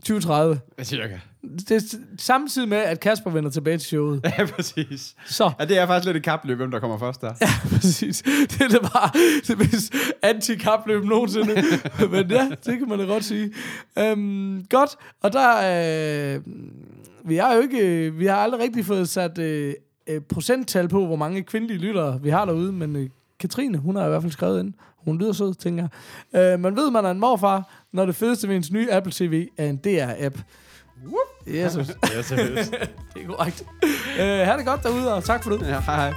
2030. Cirka. Det er samtidig med, at Kasper vender tilbage til showet. Ja, præcis. Så, Ja, det er faktisk lidt et kapløb, hvem der kommer først der. præcis. Det er da bare det mest anti-kapløb nogensinde. Men ja, det kan man da godt sige. Øhm, godt, og der... Øh, vi har jo ikke... øh, Vi har aldrig rigtig fået sat øh, øh, procenttal på, hvor mange kvindelige lyttere vi har derude, men øh, Katrine, hun har i hvert fald skrevet ind. Hun lyder sød, tænker jeg. Øh, man ved, man er en morfar, når det fedeste ved ens nye Apple TV er en DR-app. Jesus, Ja, seriøst. det er korrekt. Øh, ha' det godt derude, og tak for det. ja, hej hej.